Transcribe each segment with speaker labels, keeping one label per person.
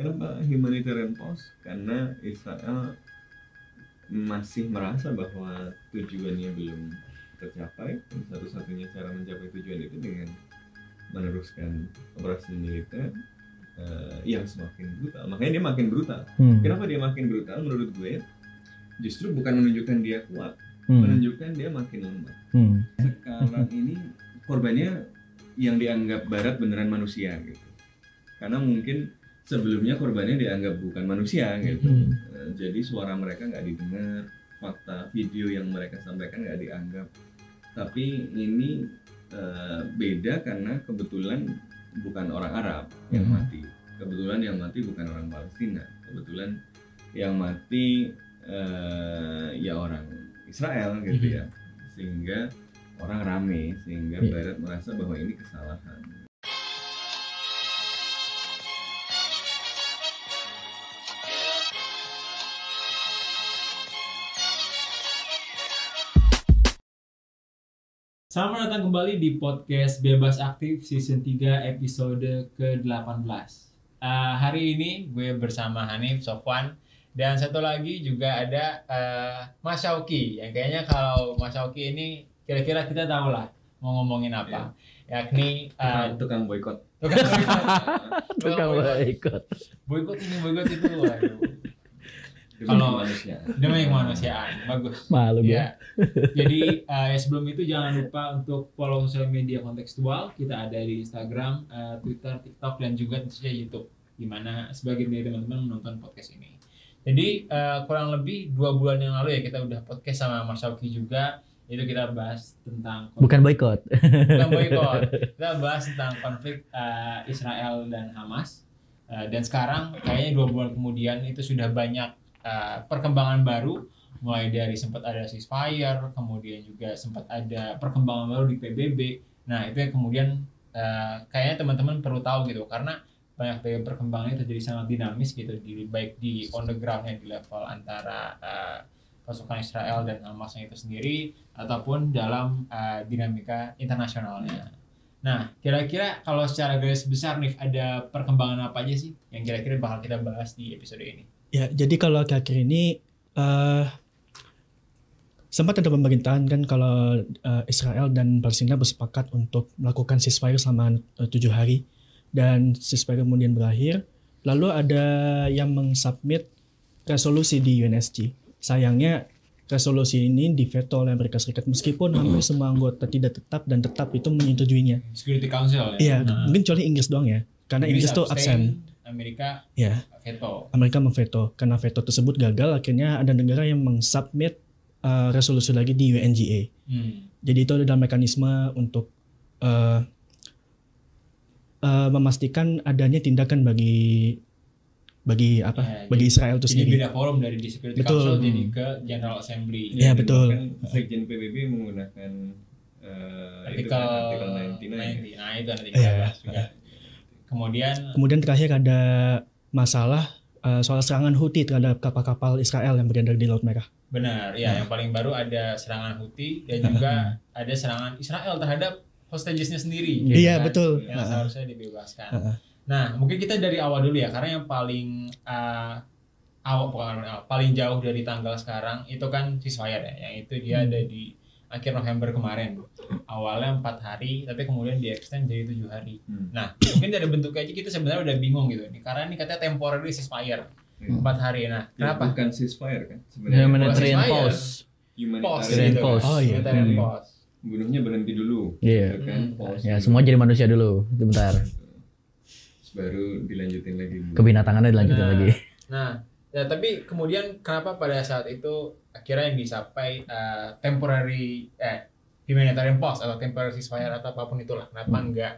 Speaker 1: Kenapa humanitarian pause? Karena Israel masih merasa bahwa tujuannya belum tercapai. Satu-satunya cara mencapai tujuan itu dengan meneruskan operasi militer eh, yang semakin brutal. Makanya dia makin brutal.
Speaker 2: Hmm.
Speaker 1: Kenapa dia makin brutal? Menurut gue, justru bukan menunjukkan dia kuat,
Speaker 2: Hmm.
Speaker 1: menunjukkan dia makin lemah.
Speaker 2: Hmm.
Speaker 1: Sekarang ini korbannya yang dianggap Barat beneran manusia gitu. Karena mungkin sebelumnya korbannya dianggap bukan manusia gitu.
Speaker 2: Hmm.
Speaker 1: Jadi suara mereka nggak didengar, fakta video yang mereka sampaikan nggak dianggap. Tapi ini eh, beda karena kebetulan bukan orang Arab yang
Speaker 2: Hmm.
Speaker 1: mati. Kebetulan yang mati bukan orang Palestina. Kebetulan yang mati eh, ya orang Israel gitu
Speaker 2: Hmm.
Speaker 1: ya. Sehingga orang rame, sehingga
Speaker 2: Iya.
Speaker 1: Barat merasa bahwa ini kesalahan.
Speaker 3: Selamat datang kembali di podcast Bebas Aktif season 3 episode ke-18 Eh, Hari ini gue bersama Hanif, Sofwan Dan satu lagi juga ada eh, Mas Syauki Yang kayaknya kalau Mas Syauki ini kira-kira kita tahu lah mau ngomongin apa Yakni eh,
Speaker 1: Tukang, tukang boykot.
Speaker 3: tukang boykot.
Speaker 2: Tukang boykot.
Speaker 3: Boykot ini, boykot itu waduh. Kalau-
Speaker 1: kemanusiaan.
Speaker 3: Demi kemanusiaan, bagus
Speaker 2: Malu.
Speaker 3: Ya. Jadi eh, ya sebelum itu jangan lupa untuk follow sosial media kontekstual. Kita ada di Instagram, eh, Twitter, TikTok dan juga tentu saja YouTube. Di mana sebagian dari teman-teman menonton podcast ini. Jadi eh, kurang lebih dua bulan yang lalu ya kita udah podcast sama Mas Syauki juga. Itu kita bahas tentang
Speaker 2: Bukan boykot.
Speaker 3: bukan boykot. Kita bahas tentang konflik eh, Israel dan Hamas. Eh, dan sekarang kayaknya dua bulan kemudian itu sudah banyak eh, perkembangan baru. Mulai dari sempat ada ceasefire, kemudian juga sempat ada perkembangan baru di PBB. Nah itu yang kemudian eh, kayaknya teman-teman perlu tahu gitu karena banyak dari perkembangannya terjadi sangat dinamis gitu di baik di on the groundnya di level antara eh, pasukan Israel dan Hamasnya itu sendiri ataupun dalam uh, dinamika internasionalnya. Nah, kira-kira kalau secara garis besar nih ada perkembangan apa aja sih yang kira-kira bakal kita bahas di episode ini?
Speaker 4: Ya, jadi kalau akhir-akhir ini eh sempat ada pemerintahan kan kalau eh, Israel dan Palestina bersepakat untuk melakukan ceasefire selama eh, tujuh hari dan ceasefire kemudian berakhir. Lalu ada yang mengsubmit resolusi di UNSC. Sayangnya resolusi ini diveto oleh Amerika Serikat meskipun hampir semua anggota tidak tetap dan tetap itu menyetujuinya.
Speaker 3: Security Council ya.
Speaker 4: Iya,
Speaker 3: Nah,
Speaker 4: mungkin kecuali Inggris doang ya. Karena Inggris, tuh absen.
Speaker 3: Amerika
Speaker 4: Ya.
Speaker 3: veto.
Speaker 4: Amerika memveto karena veto tersebut gagal akhirnya ada negara yang mengsubmit uh, resolusi lagi di UNGA
Speaker 3: Hmm.
Speaker 4: jadi itu adalah mekanisme untuk uh, uh, memastikan adanya tindakan bagi bagi apa
Speaker 3: Ya,
Speaker 4: bagi
Speaker 3: jadi-
Speaker 4: Israel itu
Speaker 3: Jadi
Speaker 4: sendiri
Speaker 3: beda forum dari di Security
Speaker 4: Betul.
Speaker 3: Council
Speaker 4: Hmm.
Speaker 3: jadi ke General Assembly.
Speaker 4: Iya,
Speaker 1: dan
Speaker 4: betul.
Speaker 1: Sekjen PBB menggunakan itu
Speaker 3: Artikel,
Speaker 1: kan, artikel 99 ya.
Speaker 3: 90. Nah, itu nanti kita
Speaker 4: Iya.
Speaker 3: bahas juga. Kemudian
Speaker 4: kemudian terakhir ada masalah uh, soal serangan Houthi terhadap kapal-kapal Israel yang beredar di Laut Merah
Speaker 3: Benar, ya yang paling baru ada serangan Houthi dan juga ada serangan Israel terhadap hostagesnya sendiri. gitu
Speaker 4: iya
Speaker 3: kan,
Speaker 4: betul
Speaker 3: Yang seharusnya dibebaskan.
Speaker 4: Heeh.
Speaker 3: Nah, mungkin kita dari awal dulu ya, karena yang paling uh, awal bukan awal, paling jauh dari tanggal sekarang itu kan ceasefire ya, yang itu dia ada di akhir November kemarin. Awalnya empat hari, tapi kemudian di extend jadi tujuh hari.
Speaker 1: Hmm.
Speaker 3: Nah, mungkin dari bentuknya aja kita sebenarnya udah bingung gitu nih, karena ini katanya temporary ceasefire
Speaker 1: Hmm.
Speaker 3: empat hari. Nah,
Speaker 1: Ya,
Speaker 3: kenapa?
Speaker 1: bukan ceasefire kan
Speaker 2: Humanitarian
Speaker 3: Ceasefire.
Speaker 2: pause.
Speaker 3: Pause,
Speaker 1: humanitarian
Speaker 3: gitu.
Speaker 2: pause.
Speaker 4: Oh, iya.
Speaker 3: Humanitarian
Speaker 1: Hmm.
Speaker 3: pause.
Speaker 1: bunuhnya berhenti dulu
Speaker 2: Iya.
Speaker 1: gitu kan
Speaker 3: Hmm.
Speaker 1: pause
Speaker 2: Ya
Speaker 1: dulu.
Speaker 2: semua jadi manusia dulu. Sebentar.
Speaker 1: Baru dilanjutin lagi
Speaker 2: Kebinatangannya dilanjutin
Speaker 3: Nah.
Speaker 2: lagi.
Speaker 3: Nah, ya tapi kemudian kenapa pada saat itu akhirnya yang dicapai eh, temporary eh humanitarian pause atau temporary ceasefire atau apa pun itulah. Kenapa
Speaker 2: Hmm.
Speaker 3: enggak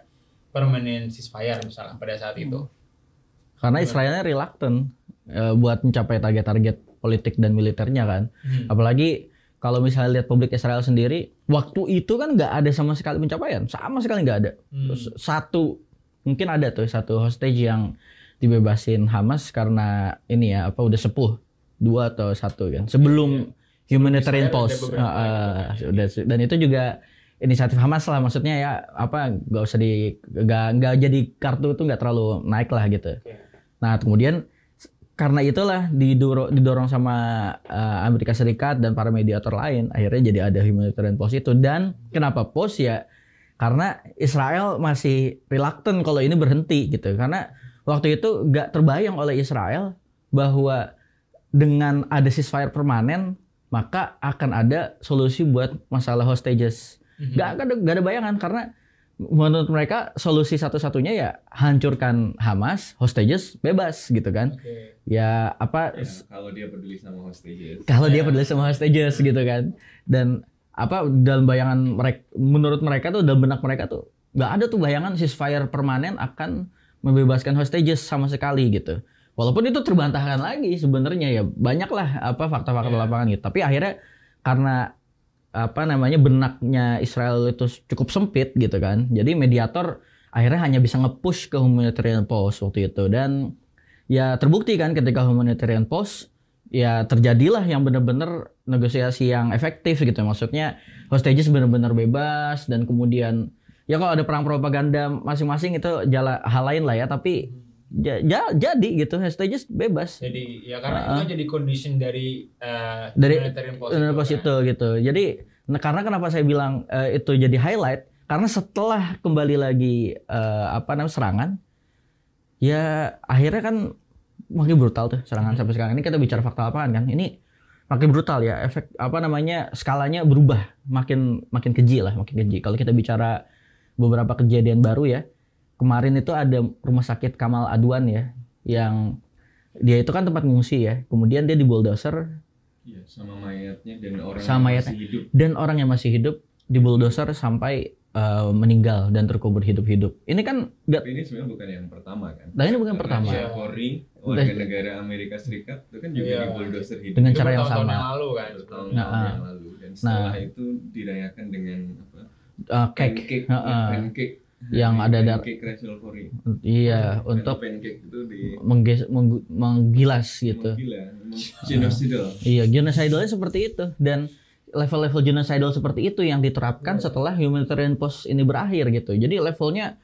Speaker 3: permanent ceasefire misalnya pada saat itu?
Speaker 2: Karena Israelnya reluctant eh, buat mencapai target-target politik dan militernya kan.
Speaker 3: Hmm.
Speaker 2: Apalagi kalau misalnya lihat publik Israel sendiri, waktu itu kan nggak ada sama sekali pencapaian, sama sekali nggak ada.
Speaker 3: Hmm.
Speaker 2: Terus satu mungkin ada tuh satu hostage yang dibebasin Hamas karena ini ya apa udah sepuh dua atau satu kan sebelum humanitarian
Speaker 3: Israel ada
Speaker 2: pause
Speaker 3: gitu.
Speaker 2: udah dan itu juga inisiatif Hamas lah maksudnya ya apa nggak usah di nggak nggak jadi kartu itu nggak terlalu naik lah gitu
Speaker 3: Oke.
Speaker 2: Nah, kemudian karena itulah didorong, didorong sama eh, Amerika Serikat dan para mediator lain, akhirnya jadi ada humanitarian pause itu. Dan kenapa pause ya? Karena Israel masih reluctant kalau ini berhenti gitu. Karena waktu itu gak terbayang oleh Israel bahwa dengan ada ceasefire permanen maka akan ada solusi buat masalah hostages.
Speaker 3: Mhm.
Speaker 2: Gak, ada gak ada bayangan karena menurut mereka solusi satu-satunya ya hancurkan Hamas, hostages bebas gitu kan.
Speaker 3: Oke.
Speaker 2: Ya apa
Speaker 1: Ya, kalau dia peduli sama hostages
Speaker 2: kalau dia
Speaker 3: Ya.
Speaker 2: peduli sama hostages gitu kan. Dan apa dalam bayangan mereka menurut mereka tuh dalam benak mereka tuh nggak ada tuh bayangan ceasefire permanen akan membebaskan hostages sama sekali gitu. Walaupun itu terbantahkan lagi sebenarnya ya banyaklah apa fakta-fakta
Speaker 3: Ya.
Speaker 2: lapangan gitu. Tapi akhirnya karena apa namanya benaknya Israel itu cukup sempit gitu kan. Jadi mediator akhirnya hanya bisa nge-push ke humanitarian pause waktu itu dan ya terbukti kan ketika humanitarian pause ya terjadilah yang benar-benar negosiasi yang efektif gitu maksudnya hostages benar-benar bebas dan kemudian ya kalau ada perang propaganda masing-masing itu jala, hal lain lah ya tapi ja- ja- jadi gitu. Hostages bebas.
Speaker 3: Jadi ya karena
Speaker 2: Ah.
Speaker 3: itu jadi condition dari eh,
Speaker 2: Dari- Benar
Speaker 3: itu, kan.
Speaker 2: itu gitu. Jadi nah, karena kenapa saya bilang eh, itu jadi highlight? Karena setelah kembali lagi eh, apa namanya serangan ya akhirnya kan makin brutal tuh serangan sampai sekarang. Ini kita bicara fakta lapangan kan? Ini makin brutal ya efek apa namanya skalanya berubah. Makin makin keji lah makin keji. Kalau kita bicara beberapa kejadian baru ya kemarin itu ada rumah sakit Kamal Adwan ya yang dia itu kan tempat mengungsi ya kemudian dia di bulldozer
Speaker 1: Iya, sama mayatnya dan orang
Speaker 2: Sama
Speaker 1: yang
Speaker 2: mayatnya.
Speaker 1: masih hidup
Speaker 2: dan orang yang masih hidup di bulldozer sampai eh, meninggal dan terkubur hidup-hidup. Ini kan nggak,
Speaker 1: Tapi ini sebenarnya bukan yang pertama kan.
Speaker 2: Nah, ini bukan
Speaker 1: Karena
Speaker 2: pertama.
Speaker 1: Corey, warga negara Amerika Serikat, itu kan juga
Speaker 3: Iya.
Speaker 1: di bulldozer hidup.
Speaker 2: Dengan cara yang sama.
Speaker 3: yang lalu kan.
Speaker 1: bertahun-tahun
Speaker 2: Nah,
Speaker 1: yang lalu. Dan setelah itu dirayakan dengan apa?
Speaker 2: eh, cake,
Speaker 1: Pancake,
Speaker 2: Heeh.
Speaker 1: pancake.
Speaker 2: Yang
Speaker 1: Hari
Speaker 2: ada dar-
Speaker 1: pancake Rachel Corey.
Speaker 2: iya
Speaker 1: Karena
Speaker 2: untuk
Speaker 1: di
Speaker 2: mengges- menggilas gitu.
Speaker 1: Gila, genocidal.
Speaker 2: Iya, seperti itu dan level-level genocidal seperti itu yang diterapkan setelah humanitarian pause ini berakhir gitu. Jadi levelnya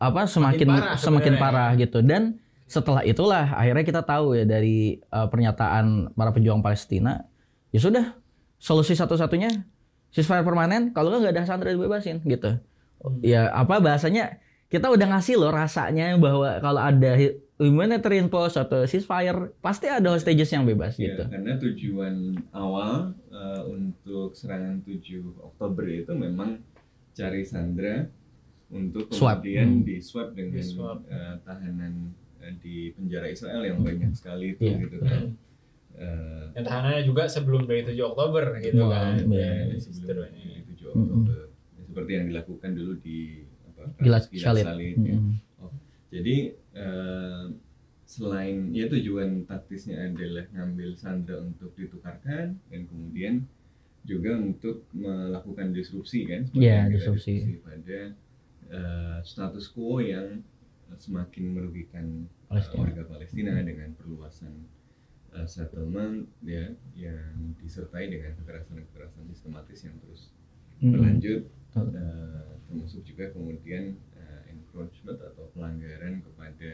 Speaker 2: apa semakin
Speaker 3: parah
Speaker 2: semakin parah gitu dan setelah itulah akhirnya kita tahu ya dari uh, pernyataan para pejuang Palestina ya sudah solusi satu-satunya ceasefire permanen kalau nggak ada sandera dibebasin gitu. Ya apa bahasanya kita udah ngasih loh rasanya bahwa kalau ada humanitarian pause atau ceasefire pasti ada hostages yang bebas
Speaker 1: Ya,
Speaker 2: gitu.
Speaker 1: karena tujuan awal eh, untuk serangan 7 Oktober itu memang cari Sandra untuk
Speaker 2: Swab.
Speaker 1: kemudian
Speaker 2: Hmm.
Speaker 1: di swab dengan eh, tahanan eh, di penjara Israel yang banyak sekali itu
Speaker 2: Iya.
Speaker 1: gitu kan. Eh,
Speaker 3: Dan tahanannya juga sebelum dari 7 Oktober gitu
Speaker 2: Wah,
Speaker 3: kan.
Speaker 2: iya.
Speaker 1: ya,
Speaker 3: Ya,
Speaker 1: sebelum di 7
Speaker 2: Mm-mm.
Speaker 1: Oktober. Ya, seperti yang dilakukan dulu di apa?
Speaker 2: Gilad Shalit.
Speaker 1: Shalit, ya.
Speaker 2: Mm-mm.
Speaker 1: Jadi eh, selain ya tujuan taktisnya adalah ngambil Sandra untuk ditukarkan dan kemudian juga untuk melakukan disrupsi kan seperti
Speaker 2: Iya,
Speaker 1: yang kita
Speaker 2: disrupsi.
Speaker 1: diskusi pada eh, status quo yang semakin merugikan eh,
Speaker 2: Palestina.
Speaker 1: warga Palestina dengan perluasan eh, settlement ya yang disertai dengan kekerasan-kekerasan sistematis yang terus
Speaker 2: Mm-mm.
Speaker 1: berlanjut Eh, termasuk juga kemudian eh, encroachment atau pelanggaran kepada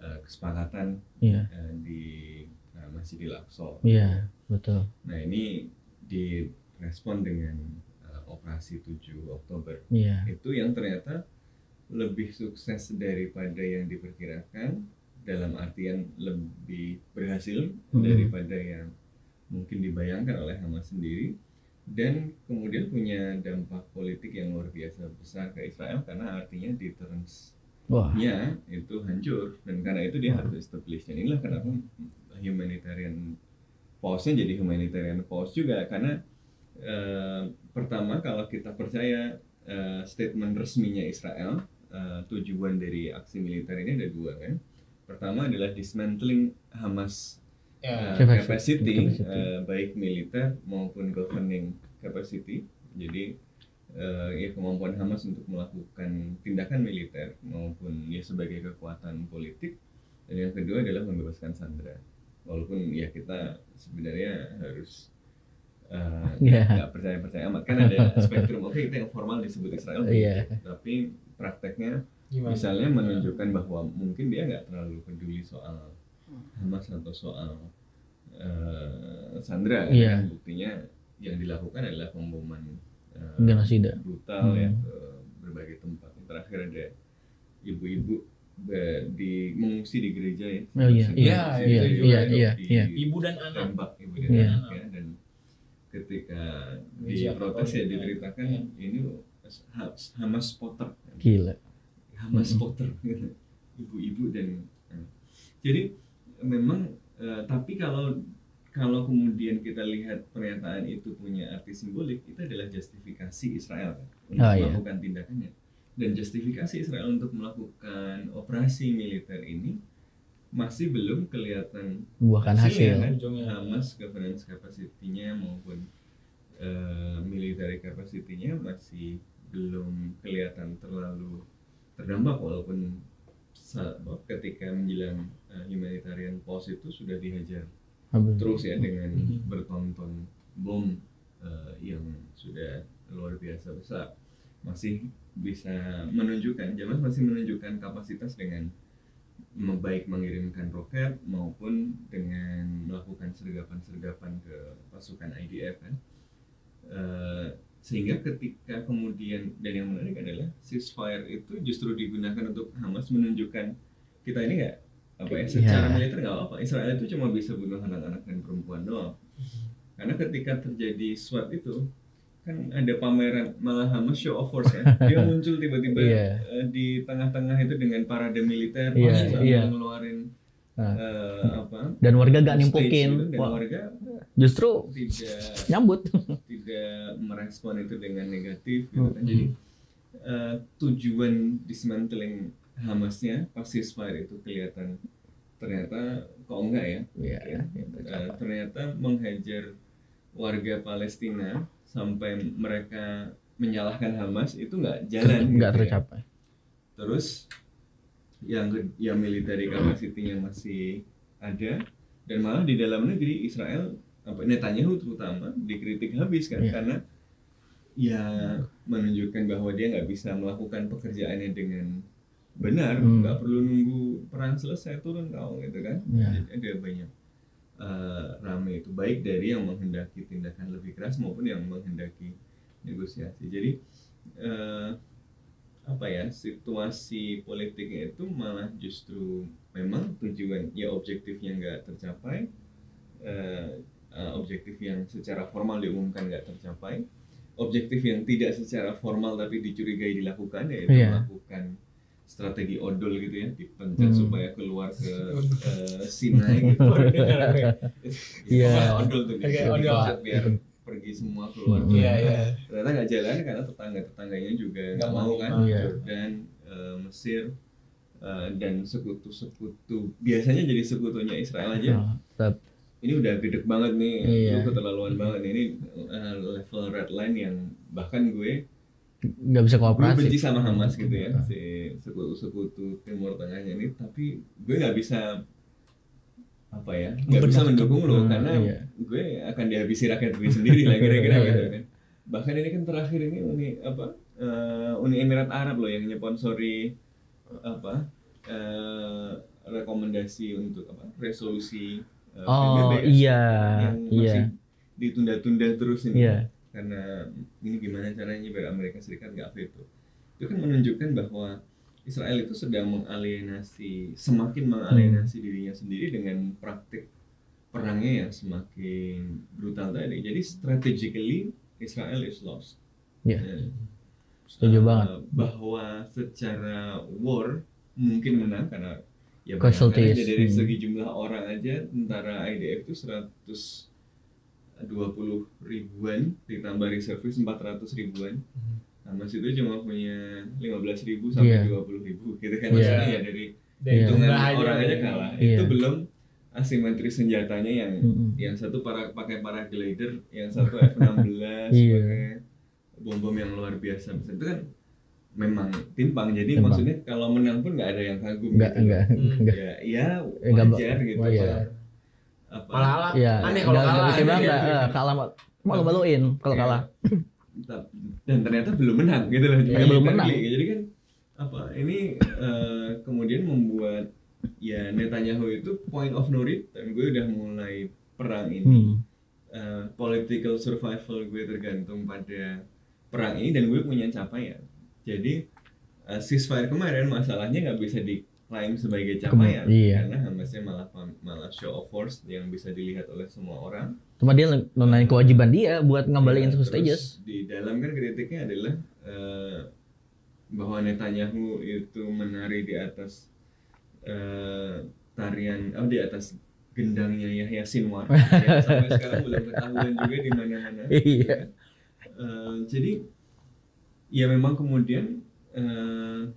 Speaker 1: eh, kesepakatan
Speaker 2: Iya,
Speaker 1: eh, di eh, Masjidil Aqsa.
Speaker 2: iya, betul.
Speaker 1: Nah ini direspon dengan eh, operasi 7 Oktober
Speaker 2: Iya,
Speaker 1: itu yang ternyata lebih sukses daripada yang diperkirakan dalam artian lebih berhasil
Speaker 2: Mhm.
Speaker 1: daripada yang mungkin dibayangkan oleh Hamas sendiri dan kemudian punya dampak politik yang luar biasa besar ke Israel karena artinya deterrence.
Speaker 2: Wah,
Speaker 1: nya itu hancur. Dan karena itu dia harus establish. Dan inilah kenapa humanitarian pause-nya jadi humanitarian pause juga. Karena eh, pertama kalau kita percaya eh, statement resminya Israel eh, tujuan dari aksi militer ini ada dua kan. Pertama adalah dismantling Hamas
Speaker 3: Ya.
Speaker 1: eh,
Speaker 2: Capacity.
Speaker 1: capacity, eh, baik militer maupun governing capacity. Jadi eh, ya kemampuan Hamas untuk melakukan tindakan militer maupun ya sebagai kekuatan politik. Dan yang kedua adalah membebaskan sandera. Walaupun ya kita sebenarnya harus eh,
Speaker 2: Iya.
Speaker 1: nggak percaya percaya amat kan ada spektrum oke kita yang formal disebut Israel
Speaker 2: Iya.
Speaker 1: tapi prakteknya
Speaker 3: Gimana?
Speaker 1: misalnya menunjukkan bahwa mungkin dia nggak terlalu peduli soal Hamas atau soal eh, Sandra
Speaker 2: Iya.
Speaker 1: kan buktinya yang dilakukan adalah pemboman eh,
Speaker 2: Genosida.
Speaker 1: brutal ya
Speaker 2: Hmm.
Speaker 1: ke berbagai tempat terakhir ada ibu-ibu di mengungsi di gereja ya
Speaker 2: Oh iya, iya, iya, iya, iya, iya.
Speaker 3: Ibu dan anak.
Speaker 1: tembak ibu dan
Speaker 2: Iya.
Speaker 1: anak ya dan ketika diprotes ya
Speaker 3: Katolik,
Speaker 1: diceritakan
Speaker 3: ya.
Speaker 1: ini Ha- Hamas Potter
Speaker 2: Gila.
Speaker 1: Hamas
Speaker 2: Mm-mm.
Speaker 1: Potter gitu. ibu-ibu dan jadi memang eh, tapi kalau kalau kemudian kita lihat pernyataan itu punya arti simbolik itu adalah justifikasi Israel kan, untuk
Speaker 2: iya.
Speaker 1: melakukan tindakannya dan justifikasi Israel untuk melakukan operasi militer ini masih belum kelihatan
Speaker 2: Buahkan hasil.
Speaker 1: kan?
Speaker 3: Ujungnya.
Speaker 1: Hamas governance capacity-nya maupun eh, military capacity-nya masih belum kelihatan terlalu terdampak walaupun ketika menjelang eh, humanitarian pause itu sudah dihajar
Speaker 2: Habis.
Speaker 1: terus ya dengan
Speaker 3: Mhm.
Speaker 1: bertonton bom eh, yang sudah luar biasa besar masih bisa menunjukkan Jamas masih menunjukkan kapasitas dengan me- baik mengirimkan roket maupun dengan melakukan sergapan-sergapan ke pasukan IDF kan Eh, sehingga ketika kemudian dan yang menarik adalah ceasefire itu justru digunakan untuk Hamas menunjukkan kita ini nggak apa ya secara
Speaker 2: Iya.
Speaker 1: militer nggak apa Israel itu cuma bisa bunuh anak-anak dan perempuan doang karena ketika terjadi SWAT itu kan ada pameran malah Hamas show of force ya dia muncul tiba-tiba
Speaker 2: Iya.
Speaker 1: eh, di tengah-tengah itu dengan parade militer
Speaker 2: Iya,
Speaker 1: sambil
Speaker 2: iya.
Speaker 1: ngeluarin
Speaker 2: Nah.
Speaker 1: eh, apa
Speaker 2: Dan warga gak nimpukin.
Speaker 1: itu, dan
Speaker 2: Wah,
Speaker 1: warga
Speaker 2: Justru
Speaker 1: tidak
Speaker 2: nyambut.
Speaker 1: tidak merespon itu dengan negatif gitu kan
Speaker 2: Hmm.
Speaker 1: jadi eh, tujuan dismantling Hamasnya ceasefire itu kelihatan ternyata kok enggak ya
Speaker 2: Iya,
Speaker 1: Ya.
Speaker 2: iya,
Speaker 1: Eh, ternyata menghajar warga Palestina sampai mereka menyalahkan Hamas itu nggak jalan
Speaker 2: nggak
Speaker 1: gitu ya.
Speaker 2: tercapai.
Speaker 1: terus yang yang military capacity-nya masih ada dan malah di dalam negeri Israel apa Netanyahu terutama dikritik habis kan
Speaker 2: Iya.
Speaker 1: karena ya menunjukkan bahwa dia nggak bisa melakukan pekerjaannya dengan benar
Speaker 2: Hmm.
Speaker 1: nggak perlu nunggu perang selesai turun kau gitu kan
Speaker 2: Iya.
Speaker 1: Jadi ada banyak eh, rame itu baik dari yang menghendaki tindakan lebih keras maupun yang menghendaki negosiasi jadi eh, apa ya situasi politiknya itu malah justru memang tujuan ya objektifnya nggak tercapai eh, eh, objektif yang secara formal diumumkan nggak tercapai objektif yang tidak secara formal tapi dicurigai dilakukan yaitu
Speaker 2: Iya.
Speaker 1: melakukan strategi odol gitu ya dipencet
Speaker 2: Hmm.
Speaker 1: supaya keluar ke eh, Sinai gitu
Speaker 2: Iya.
Speaker 1: Ya, odol tuh dipencet
Speaker 3: odol.
Speaker 1: biar pergi semua keluar
Speaker 2: Hmm.
Speaker 3: Iya, iya.
Speaker 1: ternyata nggak jalan karena tetangga tetangganya juga nggak mau kan
Speaker 2: Iya.
Speaker 1: Jordan eh, Mesir eh, dan sekutu-sekutu biasanya jadi sekutunya Israel aja
Speaker 2: Nah, tetap.
Speaker 1: ini udah gede banget nih
Speaker 2: Iya.
Speaker 1: lu keterlaluan banget nih ini eh, level red line yang bahkan gue
Speaker 2: nggak bisa
Speaker 1: gue
Speaker 2: kooperasi.
Speaker 1: benci sama Hamas gitu ya
Speaker 2: Nah.
Speaker 1: si sekutu-sekutu Timur Tengahnya ini tapi gue nggak bisa apa ya nggak bisa mendukung lo
Speaker 2: Hmm,
Speaker 1: karena
Speaker 2: iya.
Speaker 1: gue akan dihabisi rakyat gue sendiri lah kira-kira
Speaker 2: Iya.
Speaker 1: gitu kan bahkan ini kan terakhir ini Uni apa eh, Uni Emirat Arab loh yang nyponsori apa eh, rekomendasi untuk apa resolusi eh,
Speaker 2: Oh
Speaker 1: PBB
Speaker 2: iya,
Speaker 1: yang
Speaker 2: iya,
Speaker 1: masih ditunda-tunda terus ini
Speaker 2: iya.
Speaker 1: Karena ini gimana caranya biar Amerika Serikat nggak veto itu kan menunjukkan bahwa Israel itu sedang mengalienasi semakin mengalienasi
Speaker 2: Hmm.
Speaker 1: dirinya sendiri dengan praktik perangnya yang semakin brutal tadi jadi strategically Israel is lost
Speaker 2: Iya.
Speaker 1: Ya.
Speaker 2: Setuju
Speaker 1: Eh,
Speaker 2: banget.
Speaker 1: bahwa secara war mungkin menang karena ya
Speaker 2: Casualties.
Speaker 1: aja dari
Speaker 2: Hmm.
Speaker 1: segi jumlah orang aja tentara IDF itu 120 ribuan ditambah reservis 400 ribuan Hamas itu cuma punya 15 ribu sampai
Speaker 2: Iya.
Speaker 1: 20 ribu gitu kan
Speaker 2: Iya.
Speaker 1: maksudnya ya dari
Speaker 2: Iya.
Speaker 1: hitungan
Speaker 3: jumlah
Speaker 1: orang aja
Speaker 3: ya.
Speaker 1: kalah
Speaker 2: Iya.
Speaker 1: itu belum asimetri senjatanya yang
Speaker 2: Mm-mm.
Speaker 1: yang satu para pakai paraglider yang satu F16
Speaker 2: Iya.
Speaker 1: pakai bom bom yang luar biasa itu kan memang timpang jadi
Speaker 2: Timpang.
Speaker 1: maksudnya kalau menang pun nggak ada yang kagum
Speaker 2: Enggak,
Speaker 1: gitu
Speaker 2: enggak,
Speaker 3: Hmm.
Speaker 2: enggak.
Speaker 1: ya ya
Speaker 2: Eh, nggak
Speaker 1: wajar gitu
Speaker 2: wajar.
Speaker 1: Apa
Speaker 3: Malah
Speaker 2: Iya,
Speaker 3: aneh kalau kalah.
Speaker 2: bisa bilang
Speaker 3: Iya.
Speaker 2: nggak, eh, kalah mau malu-maluin kalau
Speaker 1: Iya.
Speaker 2: kalah.
Speaker 1: Dan ternyata belum menang gitu loh
Speaker 2: Iya, belum menang.
Speaker 1: Jadi kan apa ini eh, kemudian membuat ya Netanyahu itu point of no return gue udah mulai perang ini
Speaker 2: Hmm.
Speaker 1: eh, political survival gue tergantung pada perang ini dan gue punya capaian jadi eh, ceasefire kemarin masalahnya nggak bisa diklaim sebagai capaian
Speaker 2: iya.
Speaker 1: karena Hamasnya malah malah show of force yang bisa dilihat oleh semua orang
Speaker 2: Cuma dia nunjukin kewajiban dia buat ngembaliin
Speaker 1: Ya,
Speaker 2: stages.
Speaker 1: Di dalam kan kritiknya adalah eh, bahwa Netanyahu itu menari di atas eh, tarian, oh di atas gendangnya Yahya Sinwar yang sampai sekarang belum ketahuan juga di mana-mana.
Speaker 2: Iya.
Speaker 1: Eh, jadi ya memang kemudian eh,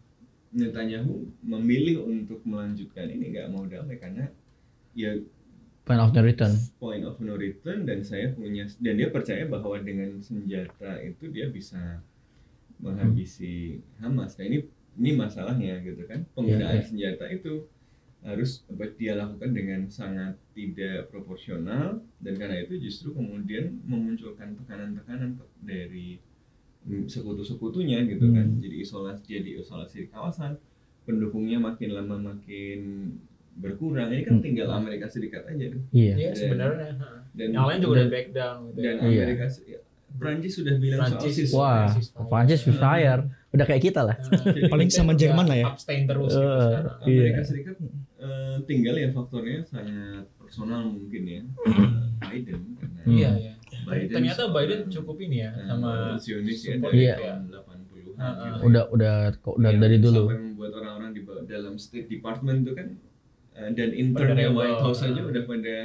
Speaker 1: Netanyahu memilih untuk melanjutkan ini nggak mau damai karena ya
Speaker 2: Point of no return.
Speaker 1: point of no return dan saya punya dan dia percaya bahwa dengan senjata itu dia bisa menghabisi Hamas. Nah ini ini masalahnya gitu kan penggunaan
Speaker 2: Iya, iya.
Speaker 1: senjata itu harus apa, dia lakukan dengan sangat tidak proporsional dan karena itu justru kemudian memunculkan tekanan-tekanan dari sekutu-sekutunya gitu kan
Speaker 2: Hmm.
Speaker 1: jadi isolasi jadi isolasi di kawasan pendukungnya makin lama makin berkurang ini kan
Speaker 2: Hmm.
Speaker 1: tinggal Amerika Serikat aja tuh
Speaker 2: Iya.
Speaker 3: Iya
Speaker 1: Dan-
Speaker 3: sebenarnya. ha.
Speaker 1: dan
Speaker 3: Yang lain juga
Speaker 2: dan-
Speaker 3: udah back down gitu.
Speaker 1: dan
Speaker 3: ya.
Speaker 2: Iya.
Speaker 1: Amerika Serikat Prancis sudah bilang
Speaker 3: Prancis.
Speaker 1: soal
Speaker 2: Wah. Prancis fire. Udah kayak kita lah.
Speaker 3: Nah,
Speaker 4: Paling sama Jerman lah ya.
Speaker 3: Abstain terus gitu
Speaker 2: Eh,
Speaker 3: sekarang.
Speaker 2: iya.
Speaker 1: Amerika Serikat eh, tinggal ya faktornya sangat personal mungkin ya Biden karena
Speaker 2: Hmm.
Speaker 3: Iya, iya.
Speaker 1: Biden
Speaker 3: Ternyata Biden cukup ini ya
Speaker 1: eh,
Speaker 3: sama
Speaker 1: Zionis ya dari
Speaker 2: Iya.
Speaker 1: tahun 80-an
Speaker 3: Ah,
Speaker 1: gitu.
Speaker 3: ah.
Speaker 2: Udah udah kok udah
Speaker 1: Yang
Speaker 2: dari dulu.
Speaker 1: sampai membuat orang-orang di dalam State Department itu kan eh, dan internnya. White House aja udah pada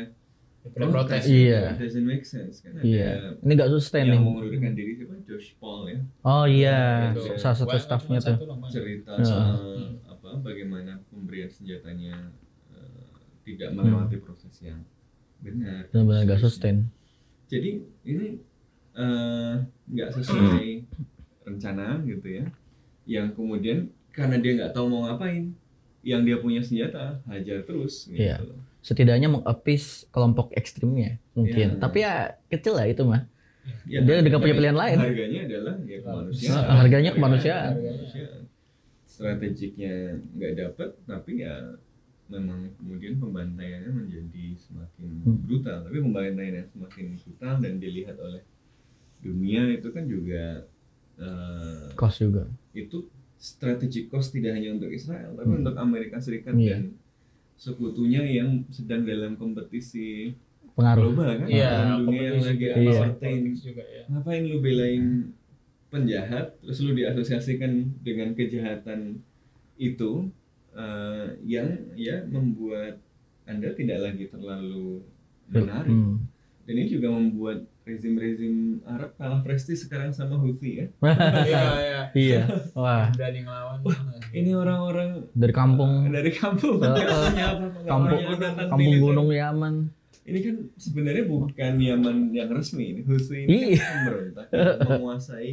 Speaker 3: pada
Speaker 1: "Oh,
Speaker 3: protes.
Speaker 2: Iya.
Speaker 1: it doesn't make sense kan ada
Speaker 2: Iya. Ini gak sustain nih.
Speaker 1: yang mengundurkan diri siapa Josh Paul ya
Speaker 2: Oh iya,
Speaker 3: Itu.
Speaker 2: salah satu staffnya tuh.
Speaker 1: cerita
Speaker 2: Ya.
Speaker 1: soal
Speaker 3: Hmm.
Speaker 1: apa bagaimana pemberian senjatanya eh, tidak melewati proses yang benar.
Speaker 2: Benar-benar gak sustain.
Speaker 1: Jadi ini eh, nggak sesuai rencana gitu ya. Yang kemudian karena dia nggak tahu mau ngapain, yang dia punya senjata hajar terus. Gitu.
Speaker 2: Iya. Setidaknya mengapis kelompok ekstrimnya mungkin.
Speaker 1: Iya.
Speaker 2: Tapi ya kecil lah itu mah.
Speaker 1: Ya,
Speaker 2: Dia udah gak punya pilihan lain.
Speaker 1: Harganya adalah ya kemanusiaan.
Speaker 2: Nah, harganya kemanusiaan.
Speaker 1: Kemanusiaan. Strategiknya nggak dapat, tapi ya memang kemudian pembantaiannya menjadi semakin
Speaker 2: Hmm.
Speaker 1: brutal. Tapi pembantaian yang semakin brutal dan dilihat oleh dunia itu kan juga eh,
Speaker 2: Cost juga.
Speaker 1: itu strategic cost tidak hanya untuk Israel, tapi
Speaker 2: Hmm.
Speaker 1: untuk Amerika Serikat
Speaker 2: Iya.
Speaker 1: dan sekutunya yang sedang dalam kompetisi
Speaker 2: Pengaruh.
Speaker 1: global kan,
Speaker 3: Iya,
Speaker 1: dalam dunia yang lagi
Speaker 3: Politics juga ya.
Speaker 1: ngapain lu belain penjahat terus lu diasosiasikan dengan kejahatan itu eh, yang ya membuat anda tidak lagi terlalu menarik
Speaker 2: Hmm.
Speaker 1: dan ini juga membuat rezim-rezim Arab kalah prestis sekarang sama Houthi ya
Speaker 3: Iya, iya.
Speaker 2: Iya. Wah,
Speaker 3: Berani ngelawan.
Speaker 1: ini orang-orang
Speaker 2: dari kampung
Speaker 1: dari kampung apa-apa, nggak
Speaker 2: kampung kampung gunung Yaman.
Speaker 1: ini kan sebenarnya bukan Yaman yang resmi ini Houthi ini
Speaker 2: Iya.
Speaker 1: kan pemberontak yang menguasai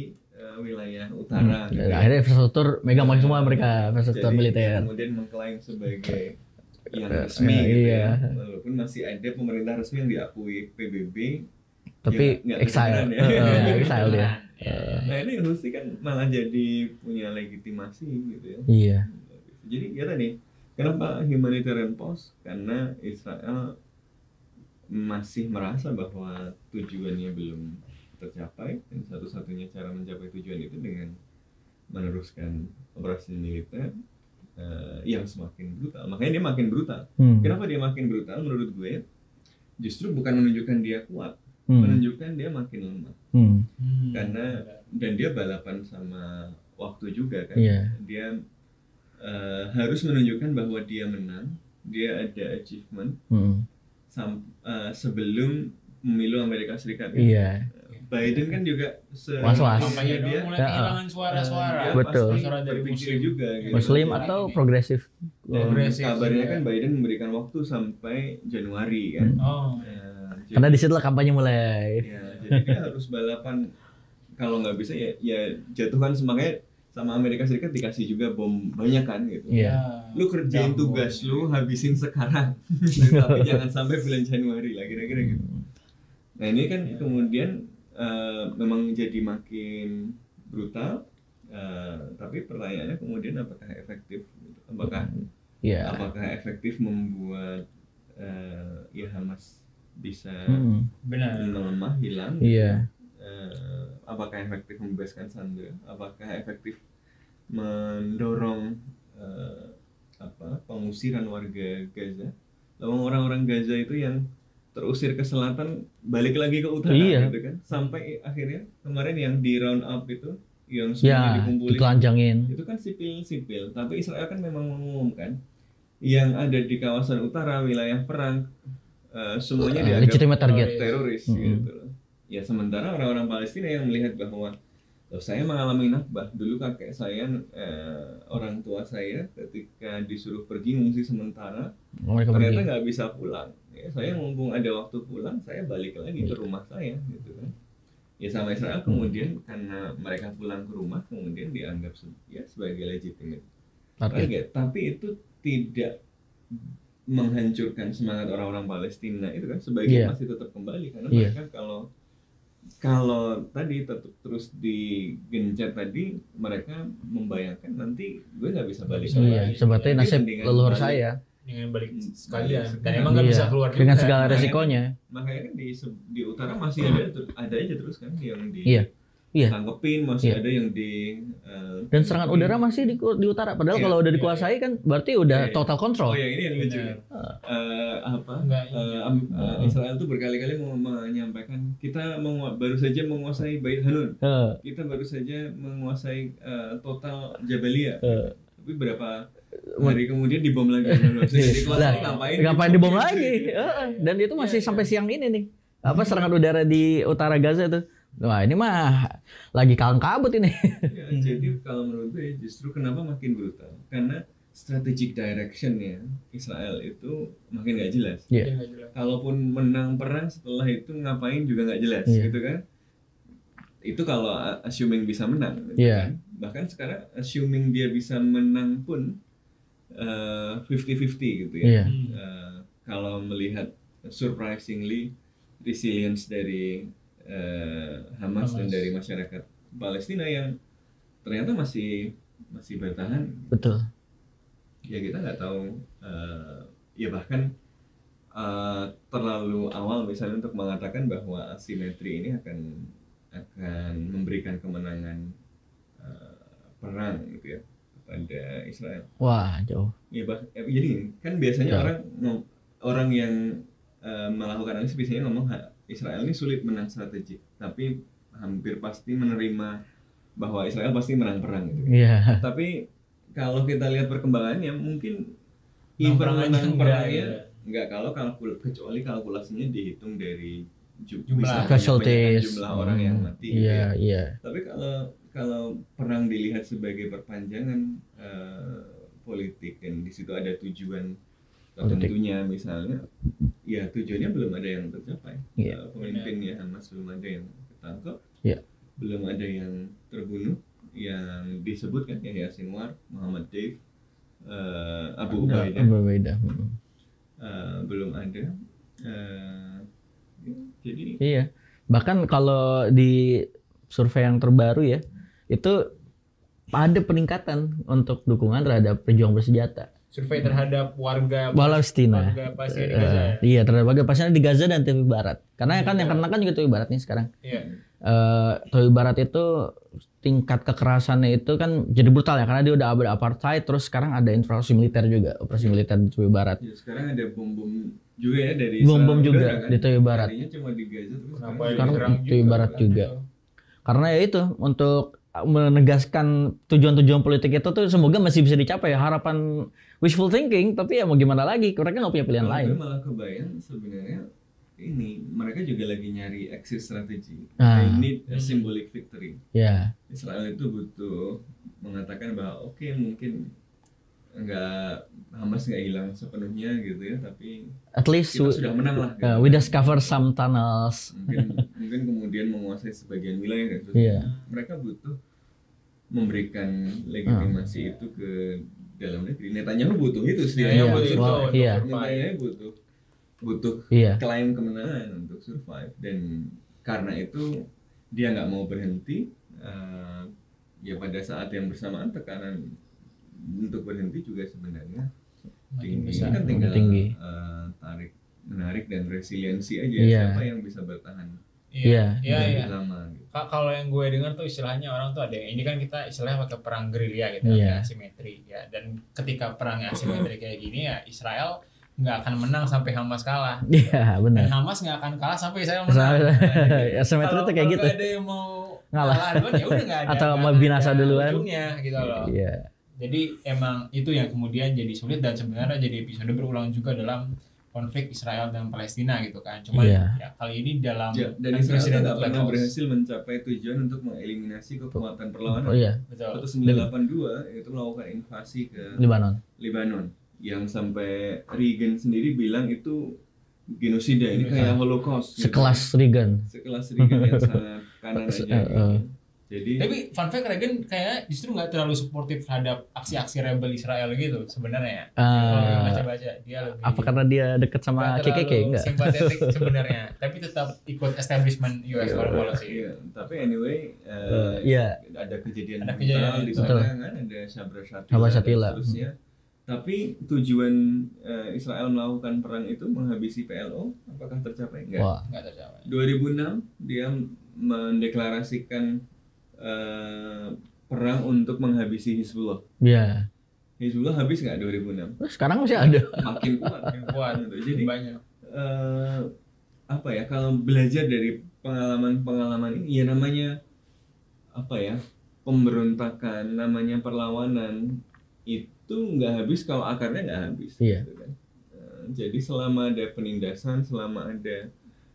Speaker 1: wilayah utara gitu ya.
Speaker 2: Akhirnya infrastruktur megang semua mereka infrastruktur
Speaker 1: Jadi,
Speaker 2: militer.
Speaker 1: kemudian mengklaim sebagai yang
Speaker 2: Eh,
Speaker 1: resmi
Speaker 2: eh,
Speaker 1: gitu
Speaker 2: iya.
Speaker 1: ya walaupun masih ada pemerintah resmi yang diakui PBB
Speaker 2: Tapi
Speaker 1: Ya,
Speaker 2: exile,
Speaker 1: ya.
Speaker 2: Eh, exile dia.
Speaker 3: Iya.
Speaker 1: nah ini Houthi kan malah jadi punya legitimasi gitu ya
Speaker 2: Iya.
Speaker 1: jadi ya tadi kenapa humanitarian pause karena Israel masih merasa bahwa tujuannya belum tercapai dan satu-satunya cara mencapai tujuan itu dengan meneruskan operasi militer eh, yang semakin brutal makanya dia makin brutal
Speaker 2: Hmm.
Speaker 1: kenapa dia makin brutal menurut gue justru bukan menunjukkan dia kuat
Speaker 2: Hmm.
Speaker 1: menunjukkan dia makin lemah
Speaker 2: Hmm.
Speaker 3: Hmm.
Speaker 1: karena dan dia balapan sama waktu juga kan
Speaker 2: Iya.
Speaker 1: dia eh, harus menunjukkan bahwa dia menang dia ada achievement
Speaker 2: Hmm.
Speaker 1: sam- eh, sebelum pemilu Amerika Serikat kan.
Speaker 2: Iya.
Speaker 1: Biden kan juga se
Speaker 2: Was-was.
Speaker 3: Kampanye
Speaker 1: dia,
Speaker 3: mulai
Speaker 2: Ya.
Speaker 3: kehilangan suara-suara.
Speaker 1: dia
Speaker 2: Betul.
Speaker 3: Suara dari muslim.
Speaker 1: juga gitu.
Speaker 2: Muslim
Speaker 3: Jadi,
Speaker 2: atau
Speaker 3: ini.
Speaker 2: progresif?
Speaker 3: Progresif
Speaker 1: kabarnya
Speaker 3: juga.
Speaker 1: kan Biden memberikan waktu sampai Januari kan
Speaker 2: Hmm.
Speaker 3: Oh.
Speaker 1: Jadi-
Speaker 2: Karena di situ lah kampanye mulai.
Speaker 1: Ya, jadi dia harus balapan kalau nggak bisa ya ya jatuhkan semangatnya sama Amerika Serikat dikasih juga bom banyak kan gitu.
Speaker 2: Iya.
Speaker 1: Lu kerjain
Speaker 3: Jambon.
Speaker 1: tugas lu habisin sekarang. Tapi jangan sampai bulan Januari lah kira-kira gitu. Nah, ini kan
Speaker 3: Ya.
Speaker 1: kemudian eh, memang jadi makin brutal Eh, tapi pertanyaannya kemudian apakah efektif? Apakah
Speaker 2: Iya.
Speaker 1: apakah efektif membuat eh, ya Hamas bisa
Speaker 2: Hmm,
Speaker 3: Benar.
Speaker 1: melemah, hilang?
Speaker 2: Iya.
Speaker 1: Eh, apakah efektif membebaskan Sandra? Apakah efektif mendorong eh, apa pengusiran warga Gaza? Lalu orang-orang Gaza itu yang terusir ke selatan balik lagi ke utara
Speaker 2: Iya.
Speaker 1: gitu kan sampai akhirnya kemarin yang di round up itu yang
Speaker 2: Ya,
Speaker 1: semuanya dikumpulin
Speaker 2: ditelanjangin.
Speaker 1: itu kan sipil-sipil tapi Israel kan memang mengumumkan yang ada di kawasan utara wilayah perang eh, semuanya
Speaker 2: Eh,
Speaker 1: dianggap
Speaker 2: target.
Speaker 1: teroris
Speaker 2: Mm-mm.
Speaker 1: gitu loh. Ya sementara orang-orang Palestina yang melihat bahwa saya mengalami nakbah dulu kakek saya eh, orang tua saya ketika disuruh pergi ngungsi sementara
Speaker 2: Mereka
Speaker 1: ternyata nggak bisa pulang. Ya, saya mumpung ada waktu pulang saya balik lagi ke
Speaker 2: Iya.
Speaker 1: rumah saya gitu kan. Ya sama Israel kemudian karena mereka pulang ke rumah kemudian dianggap ya sebagai legitimate
Speaker 2: Target.
Speaker 1: target. Tapi itu tidak menghancurkan semangat orang-orang Palestina itu kan sebagian
Speaker 2: Iya.
Speaker 1: masih tetap kembali karena
Speaker 2: Iya.
Speaker 1: mereka kalau kalau tadi tetap terus digencet tadi mereka membayangkan nanti gue nggak bisa balik
Speaker 2: Iya,
Speaker 1: lagi.
Speaker 2: seperti
Speaker 1: Jadi
Speaker 2: nasib leluhur
Speaker 1: balik.
Speaker 2: saya.
Speaker 3: Dengan balik
Speaker 1: Hmm,
Speaker 3: sekalian. Dan emang nggak
Speaker 2: Iya,
Speaker 3: bisa keluar juga.
Speaker 2: Dengan segala
Speaker 1: Makanya-
Speaker 2: resikonya.
Speaker 1: makanya kan di se- di utara masih ada ada aja terus kan yang di
Speaker 2: Iya. Iya.
Speaker 1: tangkepin masih
Speaker 2: Iya.
Speaker 1: ada yang di eh,
Speaker 2: Dan serangan udara masih di, di utara. Padahal
Speaker 1: Iya,
Speaker 2: kalau udah
Speaker 3: iya,
Speaker 2: dikuasai kan berarti udah
Speaker 1: Iya, iya.
Speaker 2: total
Speaker 1: oh
Speaker 2: control.
Speaker 1: ya ini yang lucu
Speaker 3: Benar.
Speaker 1: Eh, apa
Speaker 3: Enggak,
Speaker 1: Eh, eh,
Speaker 2: Hmm.
Speaker 1: Israel tuh berkali-kali mau menyampaikan kita mengu- baru saja menguasai Bait Hanun
Speaker 2: Eh,
Speaker 1: kita baru saja menguasai eh, total Jabalia
Speaker 2: eh.
Speaker 1: tapi berapa hari kemudian dibom lagi Jadi dikuasai
Speaker 2: Lah,
Speaker 1: ngapain
Speaker 2: ngapain dibom lagi? Heeh. Dan itu masih
Speaker 1: Iya,
Speaker 2: sampai
Speaker 1: iya.
Speaker 2: siang ini nih. Apa serangan udara di utara Gaza tuh? Wah ini mah lagi kalang kabut ini.
Speaker 1: Ya, jadi kalau menurut gue justru kenapa makin brutal karena strategic directionnya Israel itu makin gak jelas
Speaker 2: Iya.
Speaker 3: Iya, nggak jelas.
Speaker 1: kalaupun menang perang setelah itu ngapain juga nggak jelas
Speaker 2: Iya.
Speaker 1: gitu kan itu kalau assuming bisa menang gitu
Speaker 2: Iya.
Speaker 1: kan. bahkan sekarang assuming dia bisa menang pun eh, 50-50 gitu ya
Speaker 2: Iya.
Speaker 3: Hmm.
Speaker 1: Eh, kalau melihat surprisingly resilience dari eh, Hamas, dan
Speaker 3: Hamas.
Speaker 1: dari masyarakat Palestina yang ternyata masih masih bertahan
Speaker 2: Betul.
Speaker 1: ya kita nggak tahu eh, ya bahkan eh, terlalu awal misalnya untuk mengatakan bahwa asimetri ini akan akan memberikan kemenangan eh, perang gitu ya kepada Israel
Speaker 2: Wah jauh.
Speaker 1: ya bah eh, jadi kan biasanya
Speaker 2: Ya.
Speaker 1: orang orang yang eh, melakukan analisis biasanya ngomong "Ha, Israel ini sulit menang strategik tapi hampir pasti menerima bahwa Israel pasti menang perang gitu
Speaker 2: Iya.
Speaker 1: tapi kalau kita lihat perkembangannya mungkin even
Speaker 3: perang
Speaker 1: menang
Speaker 3: enggak,
Speaker 1: perangnya
Speaker 3: gitu.
Speaker 1: enggak kalau kalkul kecuali kalkulasinya dihitung dari ju-
Speaker 3: Jumlah.
Speaker 2: Casualties.
Speaker 1: jumlah orang yang mati gitu
Speaker 2: Iya
Speaker 1: ya.
Speaker 2: iya.
Speaker 1: tapi kalau kalau perang dilihat sebagai perpanjangan eh, politik dan di situ ada tujuan Tertentunya misalnya ya tujuannya belum ada yang tercapai
Speaker 2: Iya.
Speaker 1: Eh, pemimpinnya Hamas belum ada yang ketangkep
Speaker 2: Iya.
Speaker 1: belum ada yang terbunuh yang disebutkan ya Sinwar Muhammad Deif eh, Abu Ubaidah
Speaker 2: Berbeda. Hmm.
Speaker 1: eh, belum ada Eh, ya, jadi
Speaker 2: Iya. Bahkan kalau di survei yang terbaru ya, itu ada peningkatan untuk dukungan terhadap pejuang bersenjata
Speaker 3: Survei terhadap warga
Speaker 2: Palestina.
Speaker 3: warga Palestina di Gaza ya.
Speaker 2: Eh, iya, terhadap warga Palestina di Gaza dan tepi barat. Karena kan yang kena kan juga tepi barat nih sekarang.
Speaker 3: Iya.
Speaker 2: Eh tepi barat itu tingkat kekerasannya itu kan jadi brutal ya karena dia udah ada apartheid terus sekarang ada invasi militer juga operasi militer di tepi barat
Speaker 1: ya, sekarang ada bom bom juga ya dari
Speaker 2: Bom-bom
Speaker 1: serangan
Speaker 2: juga
Speaker 1: kan?
Speaker 2: di tepi barat
Speaker 1: Tadinya cuma di Gaza terus
Speaker 3: Kenapa
Speaker 2: Sekarang di
Speaker 3: juga,
Speaker 2: barat
Speaker 3: kan?
Speaker 2: juga. karena ya itu untuk menegaskan tujuan-tujuan politik itu tuh semoga masih bisa dicapai harapan wishful thinking tapi ya mau gimana lagi mereka nggak punya pilihan
Speaker 1: Kalau
Speaker 2: lain
Speaker 1: gue malah kebayang sebenarnya ini mereka juga lagi nyari exit strategi.
Speaker 2: Ah.
Speaker 1: They need a symbolic victory.
Speaker 2: ya
Speaker 1: Israel itu butuh mengatakan bahwa oke mungkin nggak Hamas nggak hilang sepenuhnya gitu ya, tapi
Speaker 2: at least
Speaker 1: kita
Speaker 2: we,
Speaker 1: sudah menang lah. Gitu.
Speaker 2: uh, we discover some tunnels
Speaker 1: Mungkin mungkin kemudian menguasai sebagian wilayah gitu.
Speaker 2: Iya.
Speaker 1: Mereka butuh memberikan legitimasi itu ke dalam negeri. Netanyahu butuh itu sih.
Speaker 3: Iya,
Speaker 2: Iya,
Speaker 3: butuh itu
Speaker 2: iya.
Speaker 1: Netanyahu butuh butuh
Speaker 2: iya
Speaker 1: klaim kemenangan untuk survive dan karena itu dia nggak mau berhenti eh, ya pada saat yang bersamaan tekanan untuk berhenti juga sebenarnya tinggi
Speaker 3: besar.
Speaker 1: kan tinggal
Speaker 2: tinggi.
Speaker 1: eh, tarik menarik dan resiliensi aja
Speaker 2: Iya.
Speaker 1: siapa yang bisa bertahan
Speaker 3: Iya,
Speaker 2: Iya.
Speaker 3: iya, iya.
Speaker 1: gitu.
Speaker 3: Ka- Kalau yang gue dengar tuh istilahnya orang tuh ada yang ini kan kita istilahnya pakai perang gerilya gitu,
Speaker 2: Iya.
Speaker 3: ada asimetri ya. Dan ketika perang asimetri kayak gini ya Israel nggak akan menang sampai Hamas kalah.
Speaker 2: Iya
Speaker 3: Dan
Speaker 2: benar.
Speaker 3: Hamas nggak akan kalah sampai Israel menang. Nah,
Speaker 2: Ya, asimetri
Speaker 3: kalau-
Speaker 2: tuh kayak
Speaker 3: kalau
Speaker 2: gitu.
Speaker 3: nggak ada yang mau
Speaker 2: Ngalah.
Speaker 3: duluan ya udah nggak ada.
Speaker 2: Atau mau binasa duluan.
Speaker 3: ujungnya gitu loh.
Speaker 2: Iya.
Speaker 3: Jadi emang itu yang kemudian jadi sulit dan sebenarnya jadi episode berulang juga dalam konflik Israel dan Palestina gitu kan. Cuman
Speaker 2: Iya.
Speaker 3: ya kali ini dalam
Speaker 1: Ya, dan Israel tuh
Speaker 3: unprecedented
Speaker 1: nggak pernah berhasil mencapai tujuan untuk mengeliminasi kekuatan perlawanan.
Speaker 2: Oh iya,
Speaker 3: Betul.
Speaker 1: Waktu 982 itu melakukan invasi ke
Speaker 2: Libanon.
Speaker 1: Lebanon yang sampai Reagan sendiri bilang itu genosida ini kayak Holocaust. gitu.
Speaker 2: Sekelas Reagan.
Speaker 1: sekelas Reagan yang sangat kanan aja.
Speaker 2: Se-
Speaker 1: gitu. Jadi
Speaker 3: Tapi fun fact Reagan kayak justru nggak terlalu suportif terhadap aksi-aksi rebel Israel gitu sebenarnya. Kalau baca-baca dia lebih
Speaker 2: Apa karena dia deket sama KKK enggak?
Speaker 3: simpatetik sebenarnya, tapi tetap ikut establishment US foreign policy.
Speaker 1: Iya, tapi anyway eh,
Speaker 2: Eh, Iya.
Speaker 1: ada kejadian
Speaker 3: Ada
Speaker 1: brutal
Speaker 3: kejadian,
Speaker 1: di sana kan ada Sabra Shatila,
Speaker 2: Shatila.
Speaker 1: seterusnya. Tapi tujuan eh, Israel melakukan perang itu menghabisi PLO apakah tercapai? Enggak.
Speaker 2: Wah,
Speaker 3: Nggak tercapai.
Speaker 1: 2006 dia mendeklarasikan eh, perang untuk menghabisi Hizbullah.
Speaker 2: iya.
Speaker 1: Hizbullah habis nggak 2006?
Speaker 2: Terus Sekarang masih ada.
Speaker 1: Makin kuat.
Speaker 3: Makin kuat.
Speaker 1: Gitu. Jadi
Speaker 3: banyak.
Speaker 1: eh, apa ya kalau belajar dari pengalaman-pengalaman ini ya namanya apa ya pemberontakan namanya perlawanan itu nggak habis kalau akarnya nggak habis
Speaker 2: Iya.
Speaker 1: gitu kan. Eh, jadi selama ada penindasan selama ada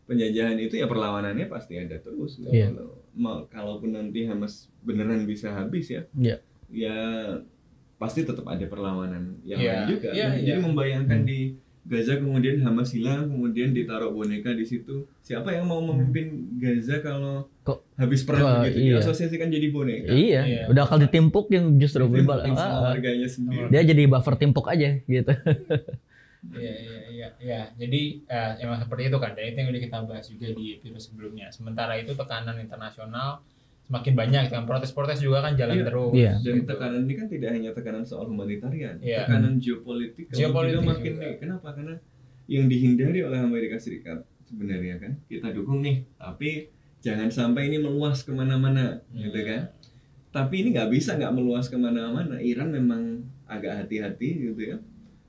Speaker 1: penjajahan itu ya perlawanannya pasti ada terus gitu.
Speaker 2: Iya.
Speaker 1: Kalau- kalaupun nanti Hamas beneran bisa habis ya
Speaker 2: Iya.
Speaker 1: ya pasti tetap ada perlawanan yang
Speaker 3: Iya,
Speaker 1: lain juga kan. jadi
Speaker 3: iya.
Speaker 1: membayangkan
Speaker 2: Hmm.
Speaker 1: di Gaza kemudian Hamas hilang kemudian ditaruh boneka di situ siapa yang mau memimpin Gaza kalau
Speaker 2: Kok-
Speaker 1: habis perang begitu
Speaker 2: iya.
Speaker 1: diasosiasikan jadi boneka
Speaker 2: Iya,
Speaker 3: Iya.
Speaker 2: udah kalau justru berbal-
Speaker 1: yang sama
Speaker 2: ah, ah.
Speaker 1: warganya sendiri
Speaker 2: Dia jadi buffer timpuk aja gitu.
Speaker 3: Iya iya iya iya. Jadi eh, emang seperti itu kan. Dan itu yang udah kita bahas juga di episode sebelumnya. Sementara itu tekanan internasional semakin banyak kan protes-protes juga kan jalan
Speaker 1: Iya.
Speaker 3: terus.
Speaker 2: Iya.
Speaker 1: dan tekanan ini kan tidak hanya tekanan soal humanitarian
Speaker 3: Iya.
Speaker 1: tekanan geopolitik
Speaker 3: Geopolitik
Speaker 1: juga makin
Speaker 3: juga.
Speaker 1: nih kenapa karena yang dihindari oleh Amerika Serikat sebenarnya kan kita dukung nih tapi jangan sampai ini meluas ke mana-mana
Speaker 3: Hmm.
Speaker 1: gitu kan tapi ini nggak bisa nggak meluas ke mana-mana Iran memang agak hati-hati gitu ya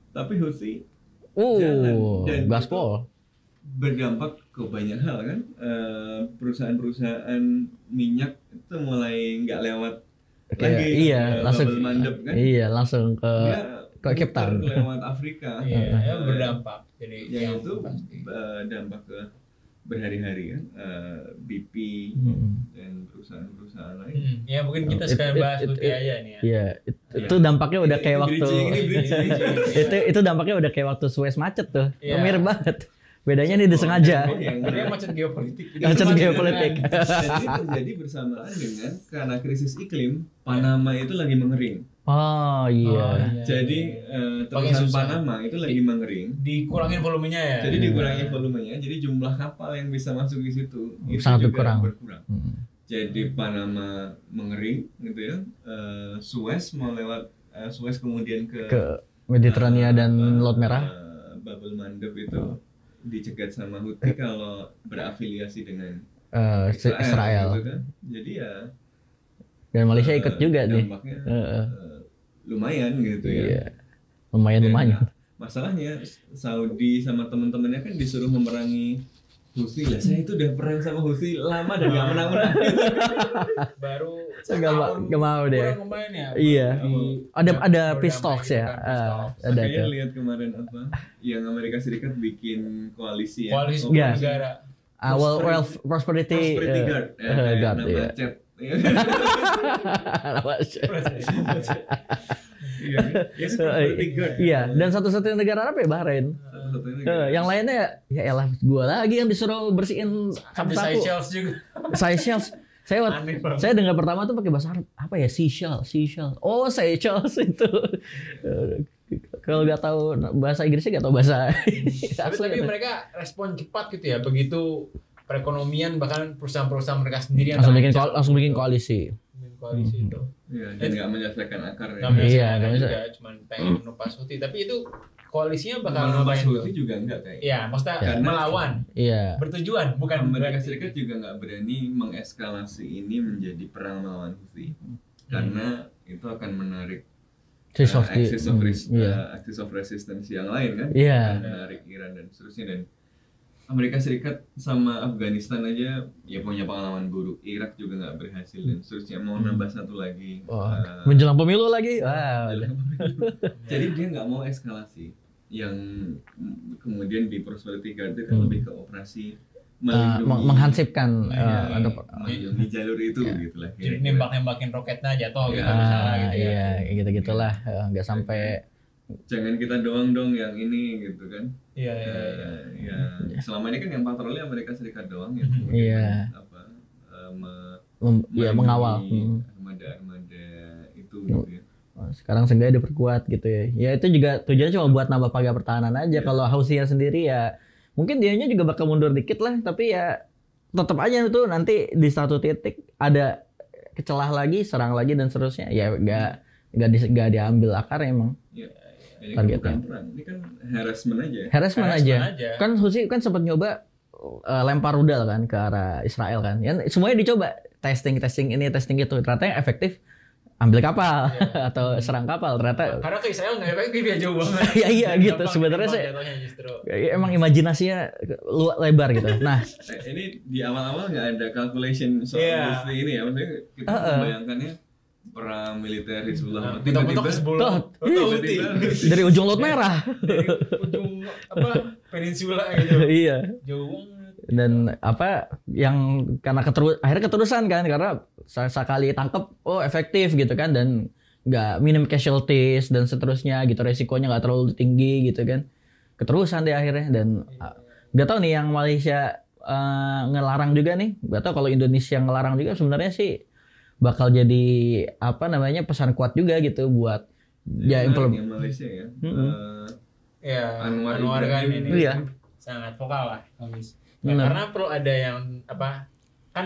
Speaker 1: tapi Houthi
Speaker 2: Uh,
Speaker 1: Jalan. Dan
Speaker 2: gaspol.
Speaker 1: berdampak ke banyak hal kan Eh, perusahaan-perusahaan minyak itu mulai nggak lewat
Speaker 2: Kayak-
Speaker 1: lagi
Speaker 2: iya,
Speaker 1: ke
Speaker 2: langsung
Speaker 1: Mandeb kan
Speaker 2: Iya, langsung ke
Speaker 1: Dia
Speaker 2: ke Cape Town.
Speaker 1: lewat Afrika
Speaker 3: Iya, ya berdampak. Jadi
Speaker 1: yang
Speaker 3: yang
Speaker 1: itu
Speaker 3: pasti.
Speaker 1: eh, dampak ke berhari-hari kan Eh, BP
Speaker 2: Hmm.
Speaker 1: dan perusahaan-perusahaan lain
Speaker 3: Hmm, ya mungkin kita
Speaker 2: It-
Speaker 3: sekalian
Speaker 2: it-
Speaker 3: bahas
Speaker 2: it- it-
Speaker 3: aja nih ya.
Speaker 2: Iya, it-
Speaker 1: Iya.
Speaker 2: itu dampaknya udah
Speaker 1: Ini-
Speaker 2: kayak
Speaker 1: ini
Speaker 2: waktu
Speaker 1: bridging, ini bridging.
Speaker 2: itu itu dampaknya udah kayak waktu Suez macet tuh.
Speaker 3: Iya.
Speaker 2: Mirip banget. Bedanya nih disengaja.
Speaker 1: Oh, yang
Speaker 3: macet geopolitik.
Speaker 2: Macet
Speaker 3: Macet
Speaker 2: geopolitik.
Speaker 1: dan ini terjadi bersamaan dengan karena krisis iklim Panama itu lagi mengering
Speaker 2: Oh
Speaker 3: Oh,
Speaker 2: iya.
Speaker 3: iya.
Speaker 1: jadi eh,
Speaker 3: Paling
Speaker 1: terusan
Speaker 3: susah.
Speaker 1: Panama itu lagi mengering
Speaker 3: Dikurangin volumenya ya.
Speaker 1: jadi dikurangi volumenya jadi jumlah kapal yang bisa masuk di situ itu
Speaker 2: Sangat
Speaker 1: juga
Speaker 2: berkurang.
Speaker 1: berkurang
Speaker 2: Hmm.
Speaker 1: jadi Panama mengering gitu ya Eh, Suez mau lewat eh, Suez kemudian ke
Speaker 2: Ke Mediterania dan
Speaker 1: eh,
Speaker 2: Laut Merah.
Speaker 1: eh, Babel Mandeb itu dicegat sama Houthi kalau berafiliasi dengan
Speaker 2: eh,
Speaker 1: Israel,
Speaker 2: Israel.
Speaker 1: gitu kan. jadi ya
Speaker 2: Dan Malaysia
Speaker 1: eh,
Speaker 2: ikut juga nih. Eh, eh.
Speaker 1: eh, lumayan gitu ya
Speaker 2: Iya. Lumayan
Speaker 1: Dan,
Speaker 2: lumayan.
Speaker 1: masalahnya Saudi sama teman-temannya kan disuruh memerangi Houthi lah saya itu udah perang sama Houthi lama dan gak menang-menang
Speaker 3: baru
Speaker 2: Saya nggak ma- nggak mau deh.
Speaker 3: kurang kemarin ya.
Speaker 2: Iya.
Speaker 3: Di-
Speaker 2: Ada ada
Speaker 3: berdamai
Speaker 2: peace talks
Speaker 3: gitu
Speaker 2: ya.
Speaker 3: talks.
Speaker 2: ada
Speaker 1: Makanya
Speaker 2: tuh.
Speaker 1: lihat kemarin apa yang Amerika Serikat bikin koalisi ya
Speaker 3: Koalisi negara.
Speaker 2: Ah, well, well, prosperity,
Speaker 1: Prosperity
Speaker 2: eh,
Speaker 1: Guard ya,
Speaker 2: eh,
Speaker 1: kayak
Speaker 2: Guard,
Speaker 1: nama
Speaker 2: iya.
Speaker 1: chat Iya. Iya, ya, Guard
Speaker 2: Iya, dan satu-satunya negara Arab ya Bahrain.
Speaker 1: Satu-satunya
Speaker 2: Eh, yang lainnya ya elah gua lagi yang disuruh bersihin
Speaker 3: Ada
Speaker 2: sapu-sapu.
Speaker 3: Seychelles juga.
Speaker 2: Seychelles. Saya waktu- saya dengar pertama tuh pakai bahasa Arab apa ya Seychelles, Seychelles. Oh Seychelles itu. Eh, Kalau nggak tahu bahasa Inggrisnya nggak tahu bahasa.
Speaker 3: tapi,
Speaker 2: ya.
Speaker 3: mereka respon cepat gitu ya begitu perekonomian bahkan perusahaan-perusahaan mereka sendiri yang
Speaker 2: langsung bikin koal- langsung bikin koalisi.
Speaker 3: Bikin koalisi itu.
Speaker 1: Iya, dan nggak menyelesaikan akarnya.
Speaker 3: Nggak bisa
Speaker 2: Iya, nggak bisa.
Speaker 3: juga, cuman pengen menumpas Houthi. Tapi itu koalisinya bakal ngapain tuh?
Speaker 1: Houthi juga enggak kayak.
Speaker 3: Iya, maksudnya
Speaker 1: Karena-
Speaker 3: melawan,
Speaker 2: Iya.
Speaker 3: bertujuan, bukan
Speaker 1: Amerika Serikat juga nggak berani mengeskalasi ini menjadi perang melawan Houthi karena itu akan menarik
Speaker 2: Axis
Speaker 1: uh,
Speaker 2: of the-
Speaker 1: axis of,
Speaker 2: hmm,
Speaker 1: res-
Speaker 2: Iya.
Speaker 1: uh, axis of resistance yang lain kan
Speaker 2: Iya.
Speaker 1: Akan menarik Iran dan seterusnya dan Amerika Serikat sama Afghanistan aja ya punya pengalaman buruk Irak juga nggak berhasil dan seterusnya mau
Speaker 2: Hmm.
Speaker 1: nambah satu lagi
Speaker 2: Wah,
Speaker 1: uh,
Speaker 2: menjelang pemilu lagi. Wah.
Speaker 1: jadi dia nggak mau eskalasi yang kemudian di prosperity guard itu kan
Speaker 2: Hmm.
Speaker 1: lebih ke operasi
Speaker 2: Uh, meng-
Speaker 1: melindungi
Speaker 2: menghansipkan
Speaker 1: Iya,
Speaker 2: uh, untuk
Speaker 1: melindungi jalur itu
Speaker 2: Iya.
Speaker 1: gitu lah
Speaker 3: Jadi nembak-nembakin roketnya jatuh gitu
Speaker 1: Ya,
Speaker 3: misalnya
Speaker 2: ah,
Speaker 3: gitu ya.
Speaker 2: iya gitu gitulah Eh, nggak sampai
Speaker 1: jangan kita doang dong yang ini gitu kan
Speaker 3: Iya, iya, iya.
Speaker 1: ya, ya selama ini kan yang patroli Amerika Serikat doang ya
Speaker 3: Mhm.
Speaker 2: Iya.
Speaker 1: apa eh, me-
Speaker 2: mem- ya mengawal Hmm.
Speaker 1: armada-armada itu gitu ya
Speaker 2: Oh, sekarang seenggaknya diperkuat gitu ya. Ya itu juga tujuannya cuma buat nambah pagar pertahanan aja.
Speaker 1: Iya.
Speaker 2: Kalau Houthi sendiri ya mungkin dianya juga bakal mundur dikit lah. Tapi ya tetap aja itu nanti di satu titik ada kecelah lagi, serang lagi dan seterusnya. Ya nggak nggak di, nggak diambil akar emang.
Speaker 1: Ini kan
Speaker 2: Targetnya.
Speaker 1: bukan perang ini kan harassment aja
Speaker 2: Harassment
Speaker 3: Harassment
Speaker 2: aja.
Speaker 3: aja.
Speaker 2: Kan Houthi kan sempat nyoba eh, lempar rudal kan ke arah Israel kan. Ya, semuanya dicoba testing testing ini testing itu. Ternyata yang efektif ambil kapal
Speaker 3: Iya.
Speaker 2: atau serang kapal. Ternyata
Speaker 3: Karena ke Israel nggak efektif ya jauh banget.
Speaker 2: ya iya gitu
Speaker 3: Gampang
Speaker 2: sebenarnya
Speaker 3: jatuhnya justru.
Speaker 2: Ya, emang imajinasinya lu- lebar gitu. Nah,
Speaker 1: Eh, ini di awal-awal nggak ada calculation soal mesti ini ya maksudnya kita
Speaker 2: Uh-uh.
Speaker 1: membayangkannya perang militer Hizbullah tiba-tiba
Speaker 3: Bentuk-bentuk sebelum
Speaker 2: Tuh,
Speaker 3: Houthi.
Speaker 1: tiba-tiba
Speaker 2: dari ujung laut merah.
Speaker 3: Dari ujung apa peninsula gitu.
Speaker 2: iya.
Speaker 3: Jauh banget.
Speaker 2: Dan apa yang karena keterus akhirnya keterusan kan karena sekali tangkep oh efektif gitu kan dan nggak minim casualties dan seterusnya gitu resikonya nggak terlalu tinggi gitu kan. Keterusan deh akhirnya dan ah, nggak tahu nih yang Malaysia eh, ngelarang juga nih. Nggak tahu kalau Indonesia ngelarang juga sebenarnya sih bakal jadi apa namanya pesan kuat juga gitu buat ya
Speaker 1: Menarik
Speaker 2: implement
Speaker 1: yang Malaysia ya
Speaker 2: Mm-mm.
Speaker 1: Eh,
Speaker 3: Ya,
Speaker 1: Anwar
Speaker 3: Anwar kan ini
Speaker 2: Iya.
Speaker 3: sangat vokal lah, Kamis. Ya,
Speaker 2: Benar.
Speaker 3: karena perlu ada yang apa? Kan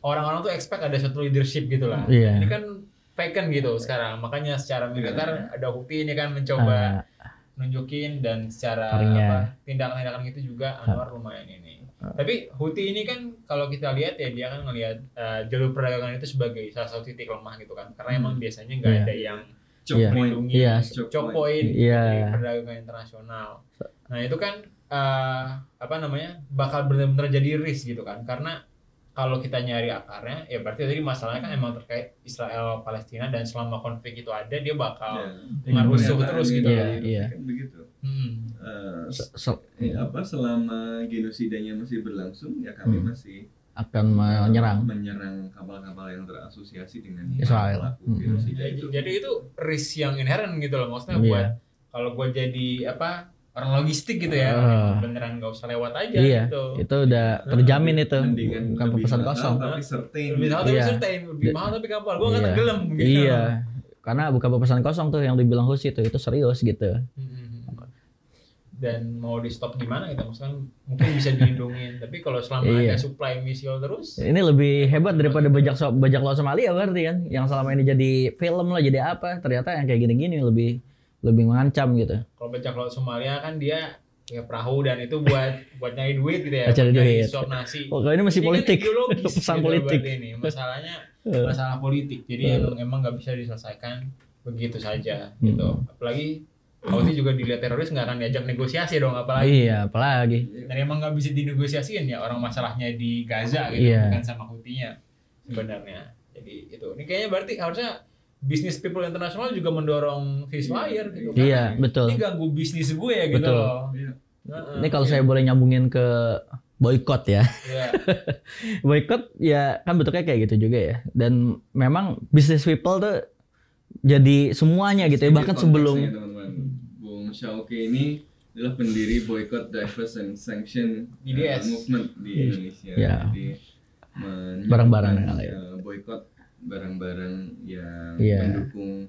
Speaker 3: orang-orang tuh expect ada satu leadership gitu lah.
Speaker 2: Iya.
Speaker 3: Ini kan vacant gitu sekarang. Makanya secara militer ada Houthi ini kan mencoba
Speaker 2: Ah,
Speaker 3: nunjukin dan secara
Speaker 2: Taringnya.
Speaker 3: apa tindakan-tindakan gitu juga Anwar lumayan ini. Tapi Houthi ini kan kalau kita lihat ya dia kan ngelihat eh, jalur perdagangan itu sebagai salah satu titik lemah gitu kan. Karena emang biasanya nggak
Speaker 2: Iya.
Speaker 3: ada yang
Speaker 2: Iya.
Speaker 3: melindungi
Speaker 2: Iya.
Speaker 3: choke point
Speaker 2: Iya.
Speaker 3: dari perdagangan internasional. Nah itu kan eh, apa namanya bakal benar-benar jadi risk gitu kan karena kalau kita nyari akarnya ya berarti tadi masalahnya kan emang terkait Israel Palestina dan selama konflik itu ada dia bakal
Speaker 1: Ya.
Speaker 3: Merusuh
Speaker 1: Pernyataan
Speaker 3: terus gitu.
Speaker 1: itu
Speaker 2: Iya, iya.
Speaker 1: kan begitu
Speaker 3: hmm,
Speaker 1: Eh,
Speaker 2: se- se-
Speaker 1: eh, apa selama genosidanya masih berlangsung ya kami
Speaker 2: Hmm.
Speaker 1: masih
Speaker 2: akan menyerang.
Speaker 1: menyerang kapal-kapal yang terasosiasi dengan
Speaker 2: Israel.
Speaker 1: pelaku
Speaker 2: Hmm.
Speaker 1: genosida
Speaker 3: jadi,
Speaker 1: itu
Speaker 3: jadi itu risk yang inherent gitu loh maksudnya
Speaker 2: Iya.
Speaker 3: buat kalau gue jadi apa orang logistik gitu ya
Speaker 2: Ah.
Speaker 3: beneran gak usah lewat aja
Speaker 2: Iya,
Speaker 3: gitu
Speaker 2: itu udah terjamin itu,
Speaker 1: Mendingan
Speaker 2: bukan pesan kosong.
Speaker 1: tapi certain
Speaker 3: lebih mahal tapi
Speaker 2: Iya.
Speaker 3: certain lebih
Speaker 2: Da-
Speaker 3: mahal tapi kapal gue
Speaker 2: Iya.
Speaker 3: tenggelam gitu
Speaker 2: Iya, karena bukan pesan kosong tuh yang dibilang Husi itu, itu serius gitu.
Speaker 3: Hmm. Dan mau di stop gimana gitu maksudnya mungkin bisa dilindungin tapi kalau selama
Speaker 2: Iya.
Speaker 3: ada supply misil terus
Speaker 2: Ini lebih hebat daripada bajak so bajak laut Somalia berarti kan, yang selama ini jadi film lah jadi apa, ternyata yang kayak gini-gini lebih lebih mengancam gitu.
Speaker 3: kalau bajak laut Somalia kan dia ya perahu dan itu buat buat nyari duit gitu ya
Speaker 2: cari duit.
Speaker 3: suap nasi
Speaker 2: Oh, kalau ini masih
Speaker 3: Ini kan
Speaker 2: politik,
Speaker 3: ideologis
Speaker 2: pesan
Speaker 3: gitu
Speaker 2: politik.
Speaker 3: ini masalahnya
Speaker 2: Eh.
Speaker 3: masalah politik jadi emang emang nggak bisa diselesaikan begitu saja gitu
Speaker 2: Hmm.
Speaker 3: apalagi Houthi juga dilihat teroris nggak akan diajak negosiasi dong apalagi
Speaker 2: Iya, apalagi.
Speaker 3: dan emang nggak bisa dinegosiasiin ya orang masalahnya di Gaza gitu
Speaker 2: Iya.
Speaker 3: bukan sama Houthi-nya sebenarnya jadi itu ini kayaknya berarti harusnya bisnis people internasional juga mendorong ceasefire gitu kan
Speaker 2: Iya, betul.
Speaker 3: ini ganggu bisnis gue ya gitu
Speaker 2: Betul.
Speaker 3: loh
Speaker 1: Iya.
Speaker 3: Heeh.
Speaker 2: Ini kalau saya boleh nyambungin ke boykot ya.
Speaker 3: Iya.
Speaker 2: boykot ya kan bentuknya kayak gitu juga ya. Dan memang business people tuh jadi semuanya gitu ya. Bahkan sebelum
Speaker 1: Syauki ini adalah pendiri Boycott, Divest and Sanction uh,
Speaker 3: BDS.
Speaker 1: movement di Indonesia.
Speaker 2: Ya.
Speaker 1: Jadi
Speaker 2: Barang-barang yang lain.
Speaker 1: uh, boycott barang-barang yang
Speaker 2: Iya.
Speaker 1: mendukung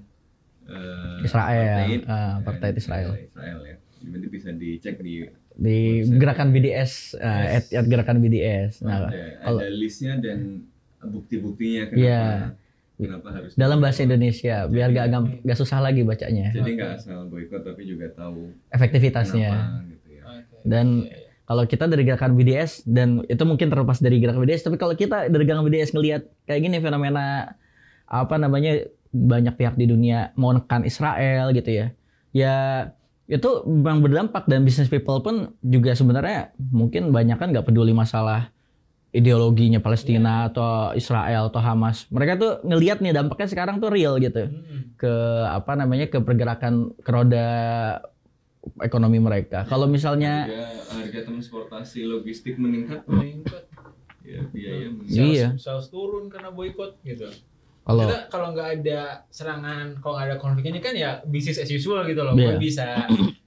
Speaker 1: uh,
Speaker 2: Israel,
Speaker 1: apartheid,
Speaker 2: ah, apartheid
Speaker 1: dan,
Speaker 2: Israel.
Speaker 1: uh, Israel ya. Nanti bisa dicek di
Speaker 2: di
Speaker 1: Website.
Speaker 2: gerakan BDS, uh, at, at gerakan BDS. Nah,
Speaker 1: ada,
Speaker 2: kalau-
Speaker 1: ada listnya dan bukti-buktinya
Speaker 2: Iya.
Speaker 1: kenapa kenapa harus
Speaker 2: dalam bahasa Indonesia biar gak agam- gak susah lagi bacanya.
Speaker 1: Jadi nggak asal boykot tapi juga tahu
Speaker 2: efektivitasnya.
Speaker 1: kenapa gitu ya.
Speaker 3: Oke.
Speaker 2: Dan-
Speaker 3: Iya, iya.
Speaker 2: kalau kita dari gerakan BDS dan itu mungkin terlepas dari gerakan BDS tapi kalau kita dari gerakan BDS ngelihat kayak gini fenomena apa namanya banyak pihak di dunia mau nekan Israel gitu ya. Ya itu memang berdampak dan business people pun juga sebenarnya mungkin banyak kan nggak peduli masalah ideologinya Palestina atau Israel atau Hamas mereka tuh ngelihat nih dampaknya sekarang tuh real gitu
Speaker 3: Hmm.
Speaker 2: ke apa namanya ke pergerakan ke roda ekonomi mereka kalau misalnya
Speaker 1: harga harga transportasi logistik meningkat
Speaker 3: Meningkat.
Speaker 1: ya biaya meningkat
Speaker 3: Sales,
Speaker 2: Iya.
Speaker 3: sales turun karena boykot gitu.
Speaker 2: kalau
Speaker 3: kalau nggak ada serangan, kalau nggak ada konflik ini kan ya bisnis as usual gitu loh. Gue bisa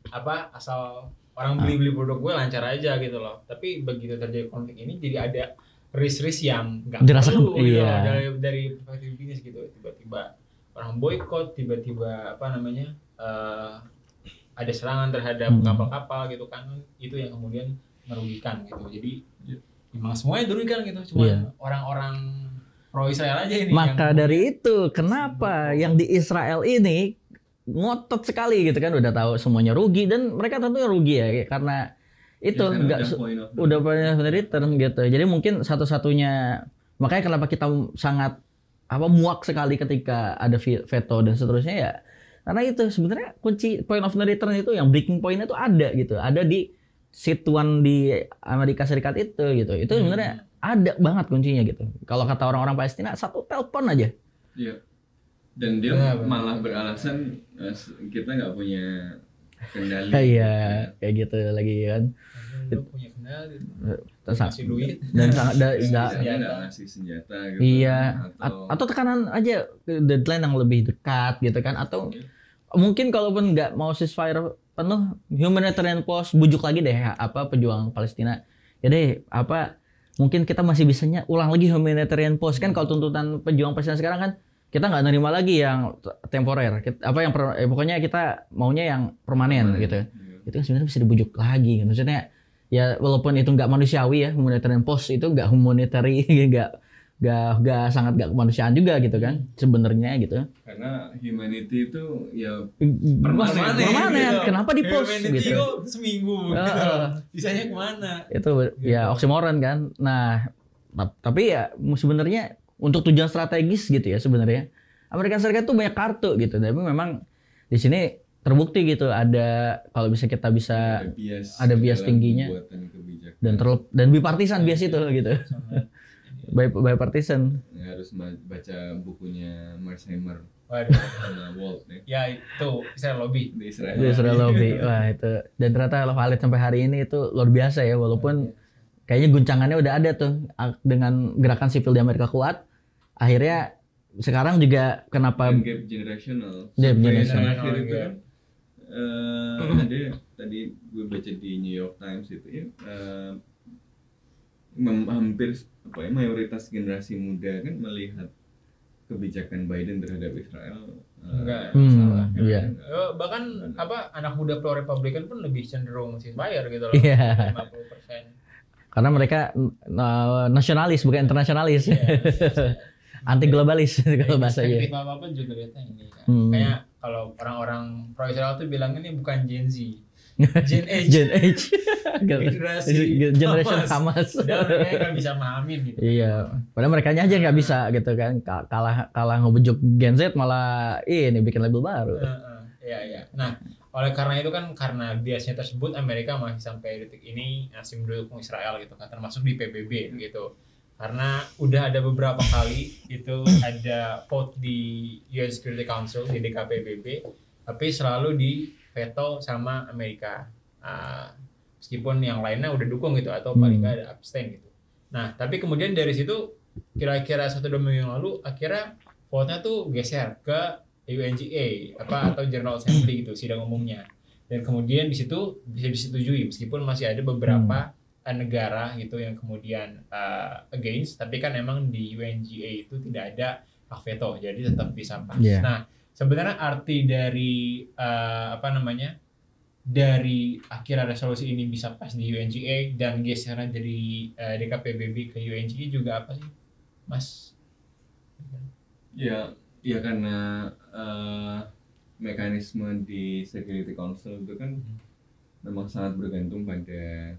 Speaker 3: apa asal orang beli-beli produk gue lancar aja gitu loh. Tapi begitu terjadi konflik ini jadi ada risk-risk yang nggak
Speaker 2: Dirasakan,
Speaker 3: perlu gitu
Speaker 2: iya.
Speaker 3: loh, dari dari perspektif bisnis gitu. Tiba-tiba orang boykot, tiba-tiba apa namanya eh, ada serangan terhadap
Speaker 2: Hmm.
Speaker 3: kapal-kapal gitu kan itu yang kemudian merugikan gitu. Jadi
Speaker 1: Iya.
Speaker 3: emang semuanya dirugikan gitu. Cuma
Speaker 2: Iya.
Speaker 3: orang-orang pro Israel aja ini.
Speaker 2: Maka
Speaker 3: yang-
Speaker 2: dari itu, kenapa yang di Israel ini ngotot sekali gitu kan udah tahu semuanya rugi dan mereka tentunya rugi ya karena itu
Speaker 1: Ya,
Speaker 2: nggak
Speaker 1: udah
Speaker 2: punya return gitu. Jadi mungkin satu-satunya makanya kenapa kita sangat apa muak sekali ketika ada veto dan seterusnya ya karena itu sebenarnya kunci point of no return itu yang breaking point itu ada gitu ada di situan di Amerika Serikat itu gitu itu
Speaker 3: Hmm.
Speaker 2: sebenarnya ada banget kuncinya gitu kalau kata orang-orang Palestina satu telepon aja
Speaker 1: Iya. Dan dia
Speaker 3: benar.
Speaker 1: malah beralasan eh, kita nggak punya kendali.
Speaker 2: iya kayak gitu lagi kan
Speaker 3: lu punya kendali
Speaker 2: Terus-
Speaker 3: kasih duit
Speaker 2: dan sangat da-
Speaker 1: Terus
Speaker 2: da-
Speaker 1: misalnya
Speaker 3: senjata.
Speaker 1: nggak ngasih senjata gitu.
Speaker 2: Iya,
Speaker 1: Atau,
Speaker 2: atau tekanan aja ke deadline yang lebih dekat gitu kan atau
Speaker 1: Iya.
Speaker 2: mungkin kalaupun nggak mau ceasefire penuh humanitarian pause bujuk lagi deh apa pejuang Palestina ya deh apa mungkin kita masih bisanya ulang lagi humanitarian pause kan kalau tuntutan pejuang Palestina sekarang kan kita nggak nerima lagi yang temporer Kita- apa yang per- eh, pokoknya kita maunya yang permanen gitu
Speaker 1: Iya.
Speaker 2: itu kan sebenarnya bisa dibujuk lagi kan maksudnya ya walaupun itu nggak manusiawi ya humanitarian post itu nggak humanitary nggak nggak nggak sangat nggak kemanusiaan juga gitu kan sebenarnya gitu
Speaker 1: Karena humanity itu ya
Speaker 2: permanen,
Speaker 1: Permanen,
Speaker 2: permanen.
Speaker 3: gitu.
Speaker 2: kenapa di post
Speaker 3: Humanity
Speaker 2: gitu
Speaker 3: kok seminggu gitu.
Speaker 2: Heeh.
Speaker 3: Sisanya ke mana?
Speaker 2: itu ya oksimoron kan nah tap- tapi ya sebenarnya untuk tujuan strategis gitu ya sebenarnya Amerika Serikat tuh banyak kartu gitu tapi memang di sini terbukti gitu ada kalau bisa kita bisa
Speaker 1: ada bias
Speaker 2: ada bias tingginya.
Speaker 1: pembuatan kebijakan.
Speaker 2: dan terlep dan bipartisan bias itu gitu
Speaker 3: Sama-
Speaker 2: by, bipartisan
Speaker 1: harus ma- baca bukunya Marsheimer
Speaker 3: Waduh.
Speaker 1: Walt ya
Speaker 3: Ya itu Israel lobby.
Speaker 1: di Israel.
Speaker 2: Di Israel lobby. Wah itu. Dan ternyata valid sampai hari ini itu luar biasa ya. Walaupun kayaknya guncangannya udah ada tuh dengan gerakan sipil di Amerika kuat. Akhirnya sekarang juga kenapa
Speaker 1: Dan gap generational.
Speaker 2: Gap generational.
Speaker 1: terakhir itu
Speaker 3: Gap.
Speaker 1: kan eh, ada tadi gue baca di New York Times itu ya mem- hampir apa ya mayoritas generasi muda kan melihat kebijakan Biden terhadap Israel eh,
Speaker 3: Enggak.
Speaker 2: Hmm,
Speaker 1: salah.
Speaker 2: iya.
Speaker 3: Bahkan apa anak muda pro Republikan pun lebih cenderung ceasefire gitu loh.
Speaker 2: Iya.
Speaker 3: 50%.
Speaker 2: karena mereka uh, nasionalis bukan internasionalis.
Speaker 3: Iya.
Speaker 2: Anti globalis kalau bahasanya.
Speaker 3: Perspektif apa pun juga lihatnya ini kan.
Speaker 2: Hmm.
Speaker 3: Kayak kalau orang-orang pro Israel tuh bilang ini bukan Gen Z. Gen H.
Speaker 2: Gen H.
Speaker 3: Generasi
Speaker 2: Generation
Speaker 3: Hamas.
Speaker 2: Hamas.
Speaker 3: Mereka nggak bisa mahamin gitu.
Speaker 2: Iya, padahal mereka aja nggak bisa gitu kan. Ka- Kalah kalah ngebujuk Gen Z malah ini bikin label baru.
Speaker 3: Iya iya. Nah, oleh karena itu kan karena biasnya tersebut Amerika masih sampai detik ini masih mendukung Israel gitu kan termasuk di PBB gitu. Karena udah ada beberapa kali itu ada vote di US Security Council di DKPBB tapi selalu di veto sama Amerika. Ah, meskipun yang lainnya udah dukung gitu atau paling
Speaker 2: Hmm.
Speaker 3: nggak ada abstain gitu. Nah, tapi kemudian dari situ kira-kira satu dua minggu yang lalu akhirnya vote-nya tuh geser ke UNGA apa atau General Assembly gitu sidang umumnya dan kemudian di situ bisa disetujui meskipun masih ada beberapa eh, negara gitu yang kemudian uh, against tapi kan emang di UNGA itu tidak ada hak veto jadi tetap bisa pas.
Speaker 2: Iya.
Speaker 3: Nah sebenarnya arti dari uh, apa namanya dari akhirnya resolusi ini bisa pas di UNGA dan geseran dari uh, DKPBB ke UNGA juga apa sih, Mas?
Speaker 1: Ya, ya karena eh, mekanisme di Security Council itu kan memang sangat bergantung pada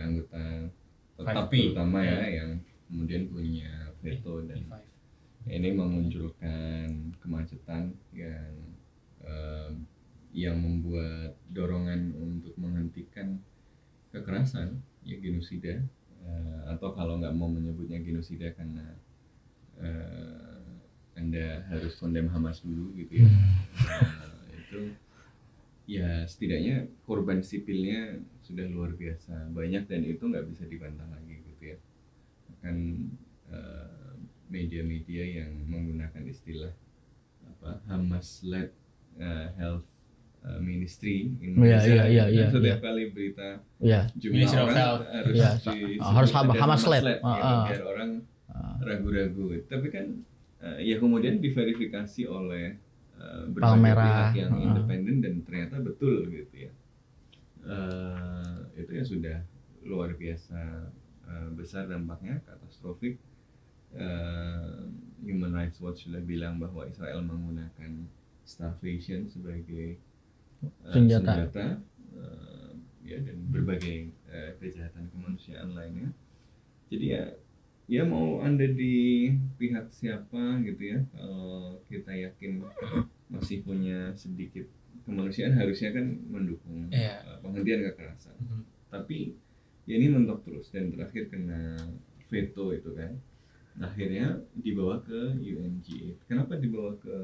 Speaker 1: anggota tetap
Speaker 3: 5P.
Speaker 1: terutama ya yang kemudian punya veto dan ini memunculkan kemacetan yang eh, yang membuat dorongan untuk menghentikan kekerasan ya genosida Eh, atau kalau nggak mau menyebutnya genosida karena eh, anda harus kondem Hamas dulu gitu ya. Eh, itu ya setidaknya korban sipilnya sudah luar biasa banyak dan itu nggak bisa dibantah lagi gitu ya kan eh, media-media yang menggunakan istilah apa Hamas led eh, health eh, ministry in
Speaker 2: Iya, iya, iya,
Speaker 1: kan
Speaker 2: iya,
Speaker 1: setiap kali berita
Speaker 2: ya
Speaker 1: jumlah
Speaker 3: Ministry of
Speaker 1: orang
Speaker 3: Health.
Speaker 1: harus
Speaker 2: Iya,
Speaker 1: di-
Speaker 2: harus
Speaker 1: ada
Speaker 2: Hamas led.
Speaker 1: ya,
Speaker 2: Ah, ah.
Speaker 1: biar orang
Speaker 2: Ah.
Speaker 1: ragu-ragu tapi kan eh, ya kemudian diverifikasi oleh eh, berbagai pihak yang
Speaker 2: Ah.
Speaker 1: independen dan ternyata betul gitu ya Eh, itu ya sudah luar biasa eh, besar dampaknya katastrofik Eh, Human Rights Watch sudah bilang bahwa Israel menggunakan starvation sebagai eh,
Speaker 2: Senjata.
Speaker 1: eh, ya dan berbagai eh, kejahatan kemanusiaan lainnya. Jadi ya ya mau anda di pihak siapa gitu ya kalau kita yakin masih punya sedikit kemanusiaan harusnya kan mendukung
Speaker 3: Iya.
Speaker 1: eh, penghentian kekerasan.
Speaker 3: Mhm.
Speaker 1: Tapi ya ini mentok terus dan terakhir kena veto itu kan. Akhirnya dibawa ke UNGA. Kenapa dibawa ke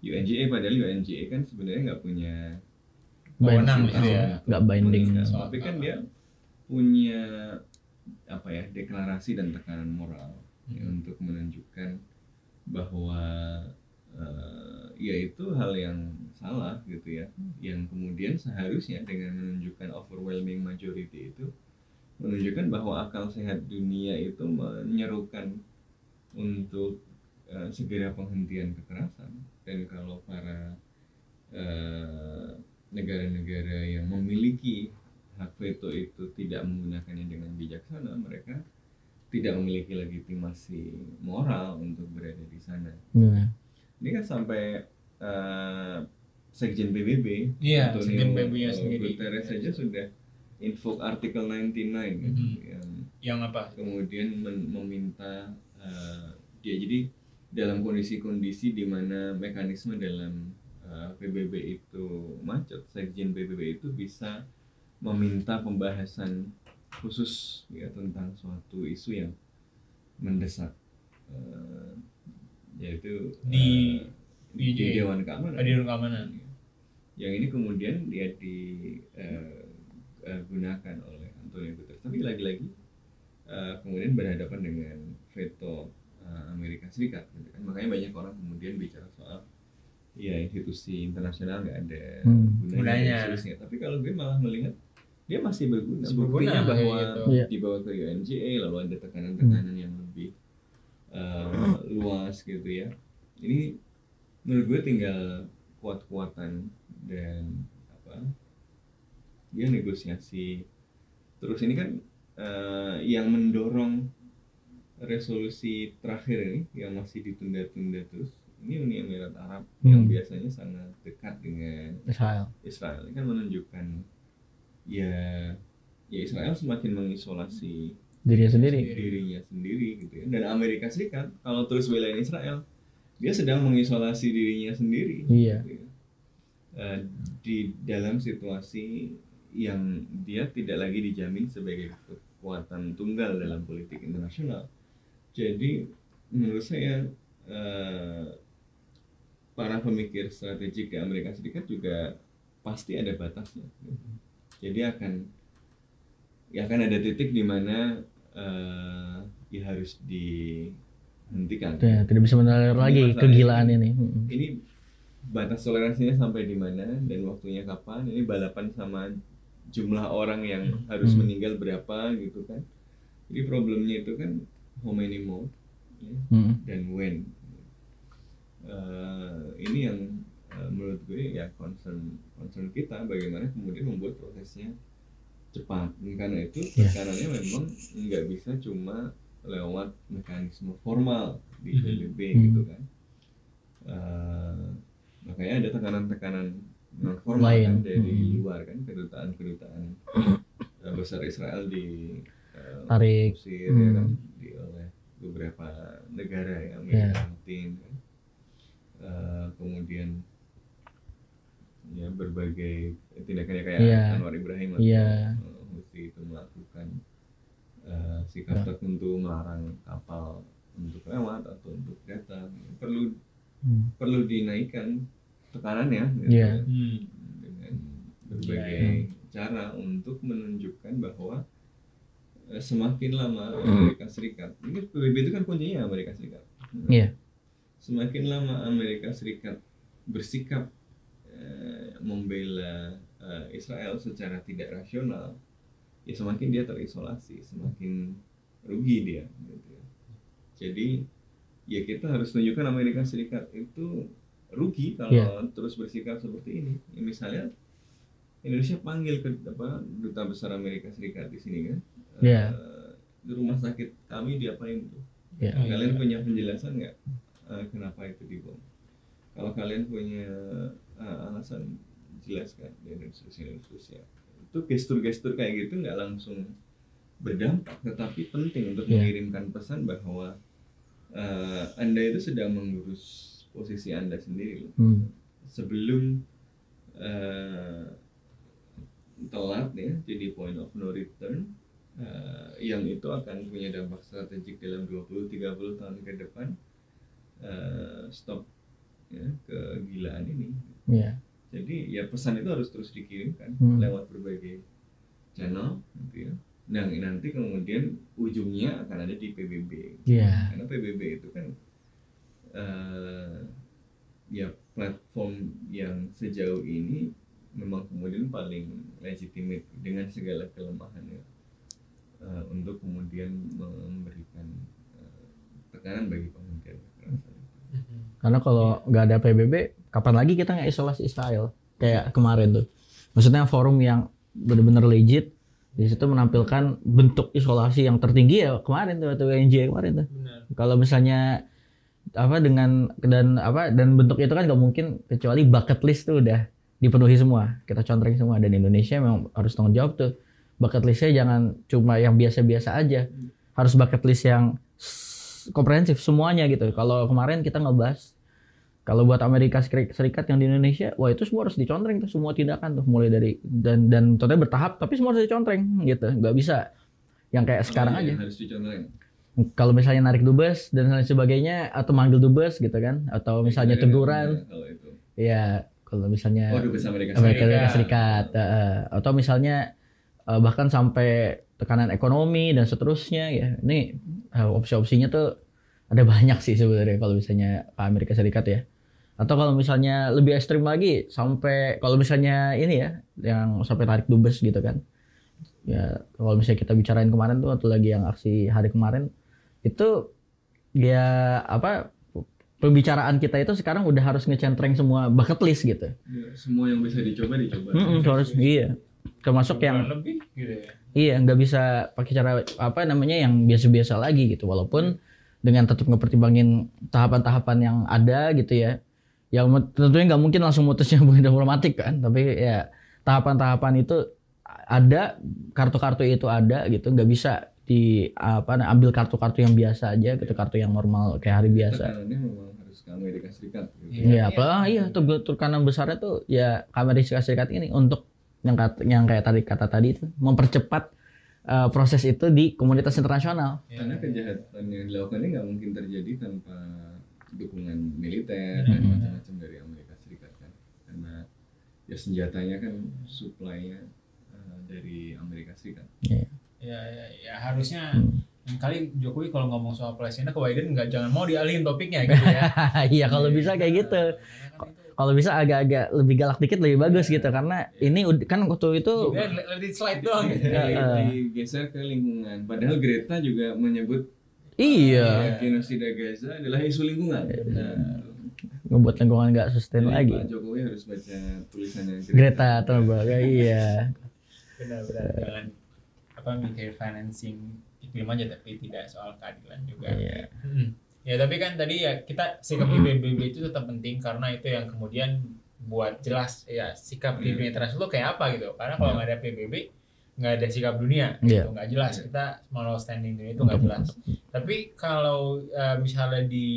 Speaker 1: UNGA padahal UNGA kan sebenarnya nggak punya
Speaker 3: Wewenang
Speaker 2: Binding.
Speaker 3: gitu ya.
Speaker 2: nggak binding
Speaker 1: Kan, Tapi kan dia punya apa ya deklarasi dan tekanan moral ya,
Speaker 3: Hmm.
Speaker 1: untuk menunjukkan bahwa eh, ya itu hal yang salah gitu ya. Yang kemudian seharusnya dengan menunjukkan overwhelming majority itu menunjukkan bahwa akal sehat dunia itu menyerukan untuk eh, segera penghentian kekerasan. Dan kalau para eh, negara-negara yang memiliki hak veto itu tidak menggunakannya dengan bijaksana mereka tidak memiliki legitimasi moral untuk berada di sana.
Speaker 2: Iya.
Speaker 1: ini kan sampai eh, Sekjen PBB
Speaker 3: Iya,
Speaker 1: Antonio
Speaker 3: Sekjen PBB-nya sendiri.
Speaker 1: Guterres saja sudah invoke Article 99 gitu,
Speaker 3: Mhm.
Speaker 1: yang
Speaker 3: Yang apa?
Speaker 1: kemudian meminta eh, dia jadi dalam kondisi-kondisi di mana mekanisme dalam eh, PBB itu macet, Sekjen PBB itu bisa meminta pembahasan khusus ya tentang suatu isu yang mendesak eh, yaitu
Speaker 3: Di- di-
Speaker 1: di Dewan Keamanan.
Speaker 3: Hadir keamanan.
Speaker 1: Yang ini kemudian dia digunakan oleh Antonio Guterres. Tapi lagi-lagi eh, kemudian berhadapan dengan veto eh, Amerika Serikat. gitu kan. Makanya banyak orang kemudian bicara soal ya institusi internasional nggak ada
Speaker 2: Hmm.
Speaker 1: gunanya,
Speaker 3: Gunanya.
Speaker 1: seterusnya. Tapi kalau gue malah melihat dia masih berguna.
Speaker 3: Masih
Speaker 1: Buktinya
Speaker 3: berguna,
Speaker 1: bahwa
Speaker 3: gitu.
Speaker 2: Iya.
Speaker 1: dibawa ke UNGA lalu ada tekanan-tekanan yang lebih eh, luas gitu ya. Ini menurut gue tinggal kuat-kuatan dan apa dia negosiasi terus ini kan eh, yang mendorong resolusi terakhir ini yang masih ditunda-tunda terus ini Uni Emirat Arab yang
Speaker 2: Hmm.
Speaker 1: biasanya sangat dekat dengan
Speaker 2: Israel.
Speaker 1: Israel ini kan menunjukkan ya ya Israel semakin mengisolasi
Speaker 2: Dirinya sendiri.
Speaker 1: dirinya sendiri gitu ya dan Amerika Serikat kalau terus belain Israel dia sedang mengisolasi dirinya sendiri.
Speaker 2: Iya.
Speaker 1: Eh, di dalam situasi yang dia tidak lagi dijamin sebagai kekuatan tunggal dalam politik internasional. Jadi menurut saya eh, para pemikir strategik di Amerika Serikat juga pasti ada batasnya. Jadi akan ya akan ada titik di mana eh, ya harus dihentikan
Speaker 2: Ya, tidak bisa mengalir lagi kegilaan
Speaker 1: ini.
Speaker 2: ini.
Speaker 1: Ini batas toleransinya sampai di mana dan waktunya kapan ini balapan sama jumlah orang yang harus
Speaker 2: Hmm.
Speaker 1: meninggal berapa gitu kan jadi problemnya itu kan how many more ya,
Speaker 2: Mm.
Speaker 1: dan when Eh, ini yang eh, menurut gue ya concern concern kita bagaimana kemudian membuat prosesnya cepat karena itu
Speaker 2: Ya.
Speaker 1: tekanannya memang nggak bisa cuma lewat mekanisme formal di. PBB
Speaker 2: Hmm.
Speaker 1: gitu kan Eh, makanya ada tekanan-tekanan non formal
Speaker 2: Lain.
Speaker 1: kan dari
Speaker 2: Hmm.
Speaker 1: luar kan kedutaan-kedutaan eh, besar Israel di eh,
Speaker 2: Tarik.
Speaker 1: Mesir ya
Speaker 2: Hmm.
Speaker 1: kan di oleh beberapa negara ya Amerika
Speaker 2: Ya.
Speaker 1: Latin kan. Eh, kemudian ya berbagai tindakannya kayak
Speaker 2: Iya.
Speaker 1: Anwar Ibrahim atau
Speaker 2: Iya.
Speaker 1: eh, Houthi itu melakukan eh, sikap tertentu melarang kapal untuk lewat atau untuk datang perlu
Speaker 2: Hmm.
Speaker 1: perlu dinaikkan tekanannya gitu ya,
Speaker 3: Hmm.
Speaker 1: dengan berbagai
Speaker 3: Iya,
Speaker 1: cara untuk menunjukkan bahwa eh, semakin lama Amerika Serikat ini PBB itu kan kuncinya Amerika Serikat
Speaker 2: Iya.
Speaker 1: semakin lama Amerika Serikat bersikap eh, membela eh, Israel secara tidak rasional ya semakin dia terisolasi semakin rugi dia gitu ya. jadi ya kita harus tunjukkan Amerika Serikat itu rugi kalau
Speaker 2: Iya.
Speaker 1: terus bersikap seperti ini Ya, misalnya Indonesia panggil ke apa duta besar Amerika Serikat di sini kan
Speaker 2: Iya.
Speaker 1: Eh, di rumah sakit kami diapain tuh
Speaker 2: Iya.
Speaker 3: Oh, iya.
Speaker 1: kalian punya penjelasan nggak eh, kenapa itu dibom kalau kalian punya eh, alasan jelaskan dan seterusnya dan seterusnya itu gestur-gestur kayak gitu nggak langsung berdampak tetapi penting untuk
Speaker 2: Iya.
Speaker 1: mengirimkan pesan bahwa eh, anda itu sedang mengurus posisi anda sendiri loh
Speaker 2: Hmm.
Speaker 1: sebelum eh, telat ya jadi point of no return eh, yang itu akan punya dampak strategik dalam 20-30 tahun ke depan eh, stop ya kegilaan ini
Speaker 2: Iya.
Speaker 1: Jadi ya pesan itu harus terus dikirimkan
Speaker 2: Hmm.
Speaker 1: lewat berbagai channel gitu ya nah nanti kemudian ujungnya akan ada di PBB
Speaker 2: Iya.
Speaker 1: karena PBB itu kan eh, ya platform yang sejauh ini memang kemudian paling legitimate dengan segala kelemahannya eh, untuk kemudian memberikan eh, tekanan bagi penghentian kekerasan.
Speaker 2: Karena kalau nggak ada PBB, kapan lagi kita nggak isolasi Israel? Kayak kemarin tuh. Maksudnya forum yang benar-benar legit di situ menampilkan bentuk isolasi yang tertinggi ya kemarin tuh atau WNJ kemarin tuh. Kalau misalnya apa dengan dan apa dan bentuk itu kan nggak mungkin kecuali bucket list tuh udah dipenuhi semua kita contreng semua dan Indonesia memang harus tanggung jawab tuh bucket listnya jangan cuma yang biasa-biasa aja harus bucket list yang komprehensif semuanya gitu kalau kemarin kita ngebahas kalau buat Amerika Seri- Serikat yang di Indonesia wah itu semua harus dicontreng tuh semua tindakan tuh mulai dari dan dan tentunya bertahap tapi semua harus dicontreng gitu nggak bisa yang kayak sekarang
Speaker 1: Oh,
Speaker 2: aja
Speaker 1: iya, harus dicontohin.
Speaker 2: kalau misalnya narik dubes dan lain sebagainya atau manggil dubes gitu kan atau misalnya
Speaker 1: Iya,
Speaker 2: teguran
Speaker 1: Kalau itu.
Speaker 2: ya kalau misalnya
Speaker 1: Oh, dubes Amerika
Speaker 2: Amerika
Speaker 3: Serikat.
Speaker 2: Serikat, eh, atau misalnya eh, bahkan sampai tekanan ekonomi dan seterusnya ya ini eh, opsi-opsinya tuh ada banyak sih sebenarnya kalau misalnya ke Amerika Serikat ya. Atau kalau misalnya lebih ekstrim lagi sampai kalau misalnya ini ya yang sampai tarik dubes gitu kan. Ya kalau misalnya kita bicarain kemarin tuh atau lagi yang aksi hari kemarin itu ya apa pembicaraan kita itu sekarang udah harus ngecentreng semua bucket list gitu.
Speaker 1: Ya, semua yang bisa dicoba dicoba.
Speaker 2: Mm-mm, harus iya. Termasuk yang
Speaker 3: lebih gitu ya.
Speaker 2: iya nggak bisa pakai cara apa namanya yang biasa-biasa lagi gitu. Walaupun dengan tetap ngepertimbangin tahapan-tahapan yang ada gitu ya yang tentunya nggak mungkin langsung mutusnya hubungan diplomatik kan tapi ya tahapan-tahapan itu ada kartu-kartu itu ada gitu nggak bisa di apa ambil kartu-kartu yang biasa aja gitu kartu yang normal kayak hari biasa
Speaker 1: memang harus ke Amerika Serikat. Gitu.
Speaker 2: Apa ah, iya tuh tekanan besarnya tuh ya Amerika Serikat ini untuk yang kata, yang kayak tadi kata tadi itu mempercepat eh, proses itu di komunitas internasional.
Speaker 3: Iya.
Speaker 1: Karena kejahatan yang dilakukan ini nggak mungkin terjadi tanpa dukungan militer dan
Speaker 2: Mhm.
Speaker 1: macam-macam dari Amerika Serikat kan. Karena ya senjatanya kan supply-nya eh, dari Amerika Serikat.
Speaker 3: Ya, ya, ya harusnya
Speaker 2: Hmm.
Speaker 3: kali Jokowi kalau ngomong soal Palestina ke Biden nggak jangan mau dialihin topiknya gitu ya.
Speaker 2: Iya kalau bisa kayak gitu.
Speaker 3: Karena kan itu-
Speaker 2: Kalau bisa agak-agak lebih galak dikit lebih bagus gitu karena ini kan waktu itu
Speaker 3: let it slide doang.
Speaker 2: Iya,
Speaker 1: Di-
Speaker 2: eh.
Speaker 1: digeser ke lingkungan. Padahal Greta juga menyebut
Speaker 2: iya
Speaker 1: eh, genosida Gaza adalah isu lingkungan. Nah,
Speaker 2: ngebuat lingkungan nggak sustain
Speaker 1: jadi
Speaker 2: lagi.
Speaker 1: Pak Jokowi harus baca tulisannya
Speaker 2: Greta Thunberg iya.
Speaker 3: Benar-benar jangan apa mikir financing iklim aja tapi tidak soal keadilan juga.
Speaker 2: Iya.
Speaker 3: Hmm. Ya tapi kan tadi ya kita sikap di PBB itu tetap penting karena itu yang kemudian buat jelas ya sikap di
Speaker 1: Iya.
Speaker 3: dunia internasional itu kayak apa gitu. Karena kalau nggak ada PBB nggak ada sikap dunia, gitu. nggak jelas kita moral standing dunia itu nggak jelas. Tapi kalau eh, misalnya di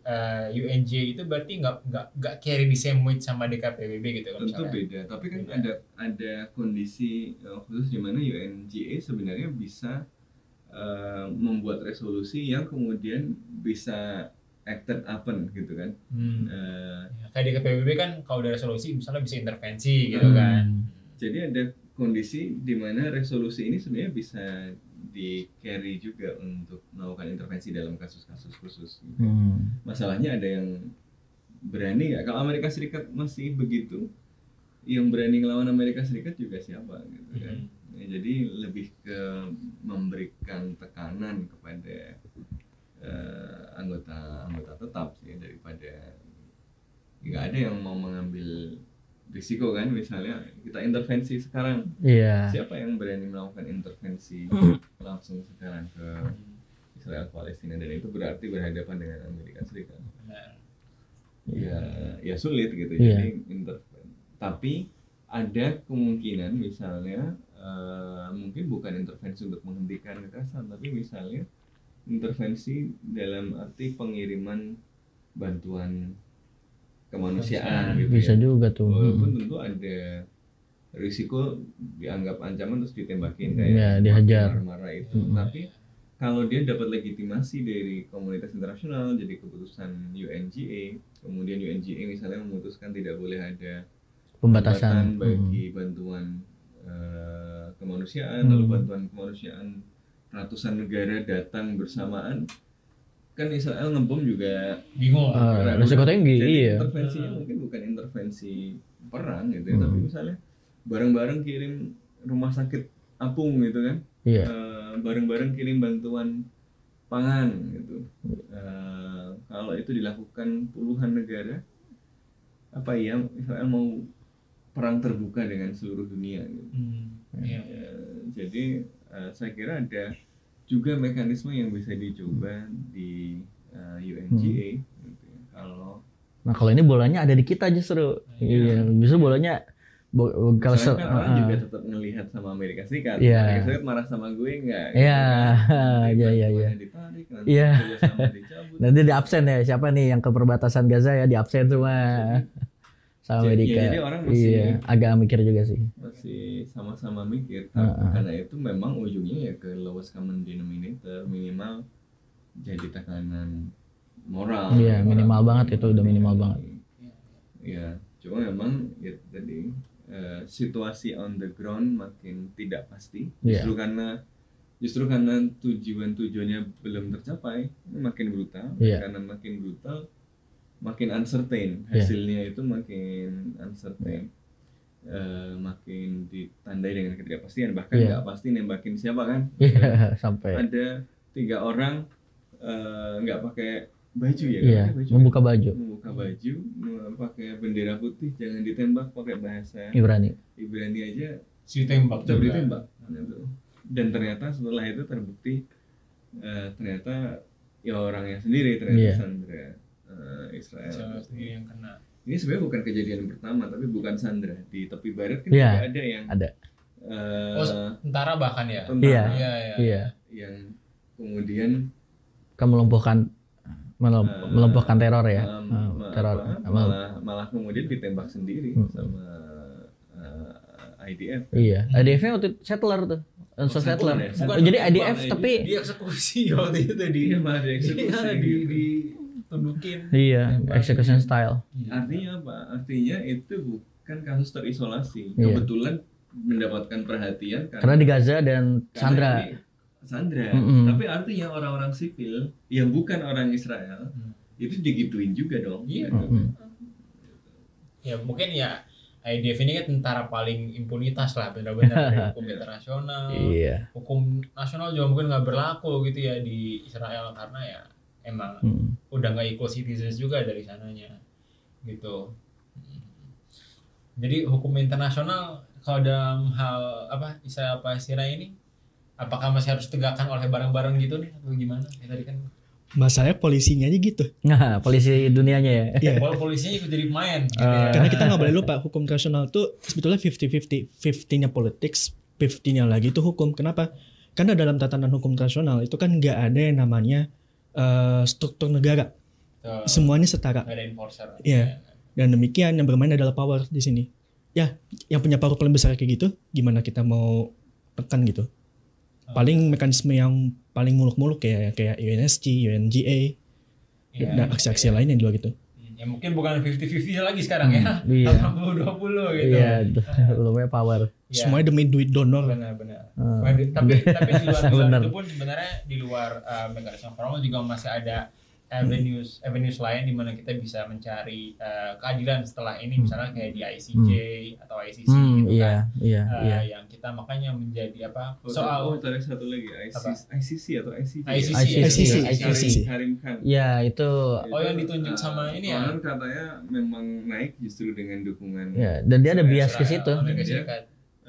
Speaker 3: eh, UNJ itu berarti nggak nggak nggak carry the same weight sama DKPBB gitu kan
Speaker 1: tentu
Speaker 3: misalnya.
Speaker 1: beda tapi kan
Speaker 3: Beda.
Speaker 1: ada ada kondisi eh, khusus di mana UNGA sebenarnya bisa eh, membuat resolusi yang kemudian bisa acted upon gitu kan
Speaker 3: Hmm.
Speaker 1: Eh,
Speaker 3: Ya, kayak DKPBB kan kalau ada resolusi misalnya bisa intervensi gitu
Speaker 2: Hmm.
Speaker 3: kan.
Speaker 1: jadi ada kondisi di mana resolusi ini sebenarnya bisa di carry juga untuk melakukan intervensi dalam kasus-kasus khusus gitu.
Speaker 2: Hmm.
Speaker 1: masalahnya ada yang berani nggak kalau Amerika Serikat masih begitu yang berani ngelawan Amerika Serikat juga siapa gitu kan
Speaker 3: Hmm.
Speaker 1: Ya, jadi lebih ke memberikan tekanan kepada eh, anggota anggota tetap sih daripada nggak ada yang mau mengambil risiko kan misalnya kita intervensi sekarang
Speaker 2: Iya.
Speaker 1: siapa yang berani melakukan intervensi langsung sekarang ke Israel Palestina dan itu berarti berhadapan dengan Amerika Serikat
Speaker 3: Benar.
Speaker 1: ya ya sulit gitu
Speaker 2: Iya.
Speaker 1: jadi interven tapi ada kemungkinan misalnya eh, mungkin bukan intervensi untuk menghentikan kekerasan tapi misalnya intervensi dalam arti pengiriman bantuan kemanusiaan gitu
Speaker 2: Bisa
Speaker 1: ya
Speaker 2: juga tuh.
Speaker 1: walaupun
Speaker 2: Hmm.
Speaker 1: tentu ada risiko dianggap ancaman terus ditembakin kayak
Speaker 2: dihajar.
Speaker 1: marah-marah itu
Speaker 2: Hmm.
Speaker 1: tapi kalau dia dapat legitimasi dari komunitas internasional jadi keputusan UNGA kemudian UNGA misalnya memutuskan tidak boleh ada
Speaker 2: Pembatasan.
Speaker 1: bagi bantuan eh, kemanusiaan lalu
Speaker 2: Hmm.
Speaker 1: bantuan kemanusiaan ratusan negara datang bersamaan kan Israel ngebom juga
Speaker 3: Bingung.
Speaker 2: Ah,
Speaker 1: ragu.
Speaker 2: resiko tinggi,
Speaker 1: Jadi
Speaker 2: iya.
Speaker 1: intervensinya
Speaker 3: Hmm.
Speaker 1: mungkin bukan intervensi perang gitu ya
Speaker 2: Hmm.
Speaker 1: tapi misalnya bareng-bareng kirim rumah sakit apung gitu kan
Speaker 2: Iya.
Speaker 1: Eh, bareng-bareng kirim bantuan pangan gitu. Eh, kalau itu dilakukan puluhan negara, apa ya Israel mau perang terbuka dengan seluruh dunia gitu.
Speaker 3: Hmm. Iya.
Speaker 1: Eh, jadi eh, saya kira ada juga mekanisme yang bisa dicoba di eh, UNGA gitu ya. Kalau
Speaker 2: Nah kalau ini bolanya ada di kita justru. Iya.
Speaker 3: Iya.
Speaker 2: Justru bolanya bo- kalau
Speaker 1: kan orang
Speaker 2: ah,
Speaker 1: juga tetap ngelihat sama Amerika Serikat.
Speaker 2: Iya.
Speaker 1: Amerika Serikat marah sama gue enggak?
Speaker 2: Iya, iya, iya, iya.
Speaker 1: Ditarik, nanti
Speaker 2: Iya.
Speaker 1: kerjasama dicabut.
Speaker 2: nanti di absen ya siapa nih yang ke perbatasan Gaza ya di absen semua sama
Speaker 1: Jadi-
Speaker 2: Amerika.
Speaker 1: ya, jadi orang masih-
Speaker 2: iya, agak mikir juga sih.
Speaker 1: masih sama-sama mikir tapi
Speaker 2: ah.
Speaker 1: karena itu memang ujungnya ya ke lowest common denominator minimal jadi tekanan moral
Speaker 2: Iya,
Speaker 1: Moral.
Speaker 2: minimal banget itu, udah minimal banget.
Speaker 1: ya cuma memang ya tadi eh, situasi on the ground makin tidak pasti
Speaker 2: Iya.
Speaker 1: justru karena justru karena tujuan-tujuannya belum tercapai ini makin brutal
Speaker 2: Iya.
Speaker 1: karena makin brutal makin uncertain.
Speaker 2: Iya.
Speaker 1: hasilnya itu makin uncertain. Eh, makin ditandai dengan ketidakpastian. Bahkan
Speaker 2: Iya.
Speaker 1: nggak pasti nembakin siapa kan?
Speaker 2: Iya, sampai.
Speaker 1: Ada tiga orang eh, nggak pakai baju ya? Pakai baju.
Speaker 2: membuka baju.
Speaker 1: Membuka baju pakai bendera putih jangan ditembak pakai bahasa
Speaker 2: Ibrani.
Speaker 1: Ibrani aja.
Speaker 3: Si tembak
Speaker 1: coba ditembak. Gitu. dan ternyata setelah itu terbukti eh, ternyata ya orangnya sendiri ternyata
Speaker 2: Iya.
Speaker 1: Sandra eh, Israel
Speaker 3: Siapa sendiri yang kena.
Speaker 1: ini sebenarnya bukan kejadian pertama tapi bukan Sandra di tepi barat kan
Speaker 2: Iya.
Speaker 1: juga ada yang
Speaker 2: Ada.
Speaker 1: eh,
Speaker 3: Oh, Tentara bahkan ya.
Speaker 1: tentara
Speaker 2: Iya.
Speaker 3: Iya, iya.
Speaker 2: Iya,
Speaker 1: yang kemudian
Speaker 2: kan melumpuhkan melum- melumpuhkan teror ya.
Speaker 1: um, ma-
Speaker 2: teror.
Speaker 1: apa,
Speaker 2: Mal-
Speaker 1: malah malah kemudian ditembak sendiri
Speaker 2: Hmm.
Speaker 1: sama eh, IDF
Speaker 2: Iya, IDF-nya waktu itu settler tuh. Unsur
Speaker 1: Oh,
Speaker 2: settler.
Speaker 1: settler ya? Bukan
Speaker 2: jadi IDF
Speaker 1: IDF.
Speaker 2: tapi
Speaker 3: Dia eksekusi waktu itu di
Speaker 1: Iya,
Speaker 3: Iya, di
Speaker 1: gitu.
Speaker 3: di tundukin.
Speaker 2: iya, execution style.
Speaker 1: Artinya apa? Artinya itu bukan kasus terisolasi.
Speaker 2: Iya.
Speaker 1: Kebetulan mendapatkan perhatian karena,
Speaker 2: Karena di Gaza dan Sandra.
Speaker 1: ini Sandra.
Speaker 2: Mm-mm.
Speaker 1: Tapi artinya orang-orang sipil yang bukan orang Israel
Speaker 3: Hmm.
Speaker 1: itu digituin juga dong.
Speaker 3: Iya.
Speaker 1: Gitu.
Speaker 2: Mm-mm.
Speaker 3: Ya mungkin ya IDF ini kan tentara paling impunitas lah benar-benar dari hukum internasional.
Speaker 2: Iya.
Speaker 3: Hukum nasional juga mungkin nggak berlaku gitu ya di Israel karena ya emang
Speaker 2: Mm.
Speaker 3: udah nggak equal citizens juga dari sananya gitu. Jadi hukum internasional kalau dalam hal apa Israel Palestina ini apakah masih harus tegakkan oleh bareng-bareng gitu nih atau gimana? Ya tadi kan
Speaker 4: Masalahnya polisinya aja gitu.
Speaker 2: Nah, polisi dunianya ya.
Speaker 4: Iya.
Speaker 3: Kalau polisinya ikut jadi pemain. gitu
Speaker 2: Eh,
Speaker 3: ya.
Speaker 4: Karena kita nggak boleh lupa hukum internasional tuh sebetulnya 50-50. 50-nya politics, 50-nya lagi itu hukum. Kenapa? Karena dalam tatanan hukum internasional itu kan nggak ada yang namanya eh, struktur negara.
Speaker 3: Tuh,
Speaker 4: Semuanya setara.
Speaker 3: ada enforcer.
Speaker 4: Iya. Dan demikian yang bermain adalah power di sini. Ya, yang punya power paling besar kayak gitu, gimana kita mau tekan gitu? Paling mekanisme yang paling muluk-muluk ya kayak UNSC, UNGA,
Speaker 3: Iya,
Speaker 4: dan aksi-aksi lain yang di luar gitu.
Speaker 3: Hmm, Ya mungkin bukan 50-50 lagi sekarang ya.
Speaker 2: Iya.
Speaker 3: 80-20 gitu.
Speaker 2: Iya, lumayan power.
Speaker 3: Iya.
Speaker 4: Semuanya demi duit donor.
Speaker 3: benar-benar.
Speaker 2: Hmm.
Speaker 3: Di- tapi tapi di luar, di luar itu pun sebenarnya di luar uh, mekanisme formal juga masih ada avenues avenues lain di mana kita bisa mencari uh, keadilan setelah ini misalnya kayak di ICJ atau ICC
Speaker 2: Hmm,
Speaker 3: gitu
Speaker 2: iya,
Speaker 3: kan.
Speaker 2: iya,
Speaker 3: Uh,
Speaker 2: iya.
Speaker 3: yang kita makanya menjadi apa
Speaker 1: Oh,
Speaker 3: soal
Speaker 1: oh, tadi satu lagi ICC, ICC atau ICC.
Speaker 3: ICC,
Speaker 2: ICC,
Speaker 4: ICC.
Speaker 1: Karim Khan.
Speaker 2: Ya, itu
Speaker 3: Oh, yang ditunjuk sama ini ya?
Speaker 1: Katanya memang naik justru dengan dukungan
Speaker 2: ya dan dia ada bias ke situ.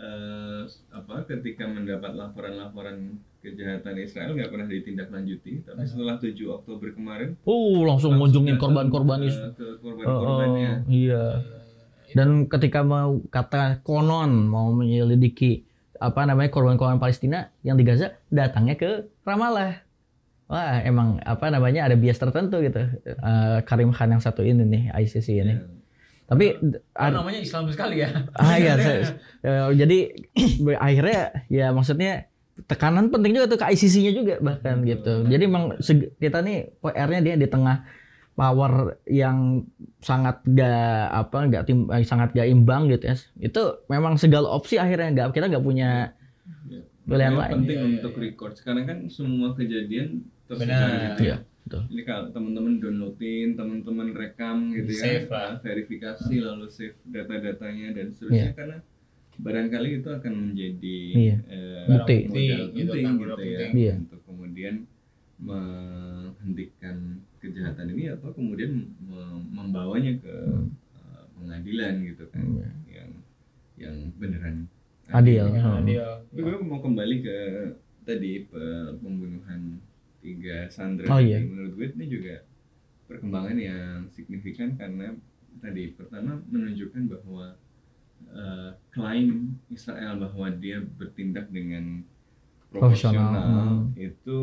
Speaker 1: Eh, apa ketika mendapat laporan-laporan kejahatan Israel nggak pernah ditindaklanjuti tapi setelah 7 Oktober kemarin
Speaker 2: Uh, langsung ngunjungin
Speaker 1: datang,
Speaker 2: korban-korban
Speaker 1: eh, ke
Speaker 2: Oh, oh,
Speaker 1: korban-korbannya
Speaker 2: iya. Dan ketika mau kata konon mau menyelidiki apa namanya korban-korban Palestina yang di Gaza datangnya ke Ramallah. Wah, emang apa namanya ada bias tertentu gitu. Eh, Karim Khan yang satu ini nih ICC ini.
Speaker 1: Ya.
Speaker 2: Tapi
Speaker 3: Oh, namanya Islam sekali ya.
Speaker 2: ah ya, saya- eh, jadi akhirnya ya maksudnya tekanan penting juga tuh ke ICC-nya juga bahkan gitu. Jadi emang seg- kita nih PR-nya dia di tengah power yang sangat gak apa nggak tim eh, sangat gak imbang gitu ya. Itu memang segala opsi akhirnya nggak kita nggak punya
Speaker 1: Ya.
Speaker 2: pilihan
Speaker 1: Yang
Speaker 2: lain.
Speaker 1: penting
Speaker 3: Iya, iya,
Speaker 1: untuk
Speaker 3: iya.
Speaker 1: record sekarang kan semua kejadian
Speaker 3: Benar.
Speaker 1: gitu
Speaker 2: Iya,
Speaker 1: ya.
Speaker 2: Betul.
Speaker 1: Jadi kalau teman-teman downloadin, teman-teman rekam gitu ya,
Speaker 3: Save lah.
Speaker 1: verifikasi lalu save data-datanya dan seterusnya karena barangkali itu akan menjadi
Speaker 2: Iya.
Speaker 1: eh,
Speaker 2: Bukti.
Speaker 1: modal penting
Speaker 3: gitu
Speaker 1: gitu,
Speaker 3: kan,
Speaker 1: ya.
Speaker 2: Iya.
Speaker 1: untuk kemudian menghentikan kejahatan ini atau kemudian mem- membawanya ke eh, pengadilan gitu kan
Speaker 2: Iya.
Speaker 1: yang yang beneran
Speaker 2: Adil.
Speaker 3: Dengan
Speaker 2: Hmm.
Speaker 3: adil.
Speaker 1: tapi gue mau kembali ke tadi pe- pembunuhan tiga sandera
Speaker 2: Oh, iya.
Speaker 1: menurut gue ini juga perkembangan yang signifikan karena tadi pertama menunjukkan bahwa eh, klaim Israel bahwa dia bertindak dengan
Speaker 2: Profesional.
Speaker 1: profesional
Speaker 2: Hmm.
Speaker 1: itu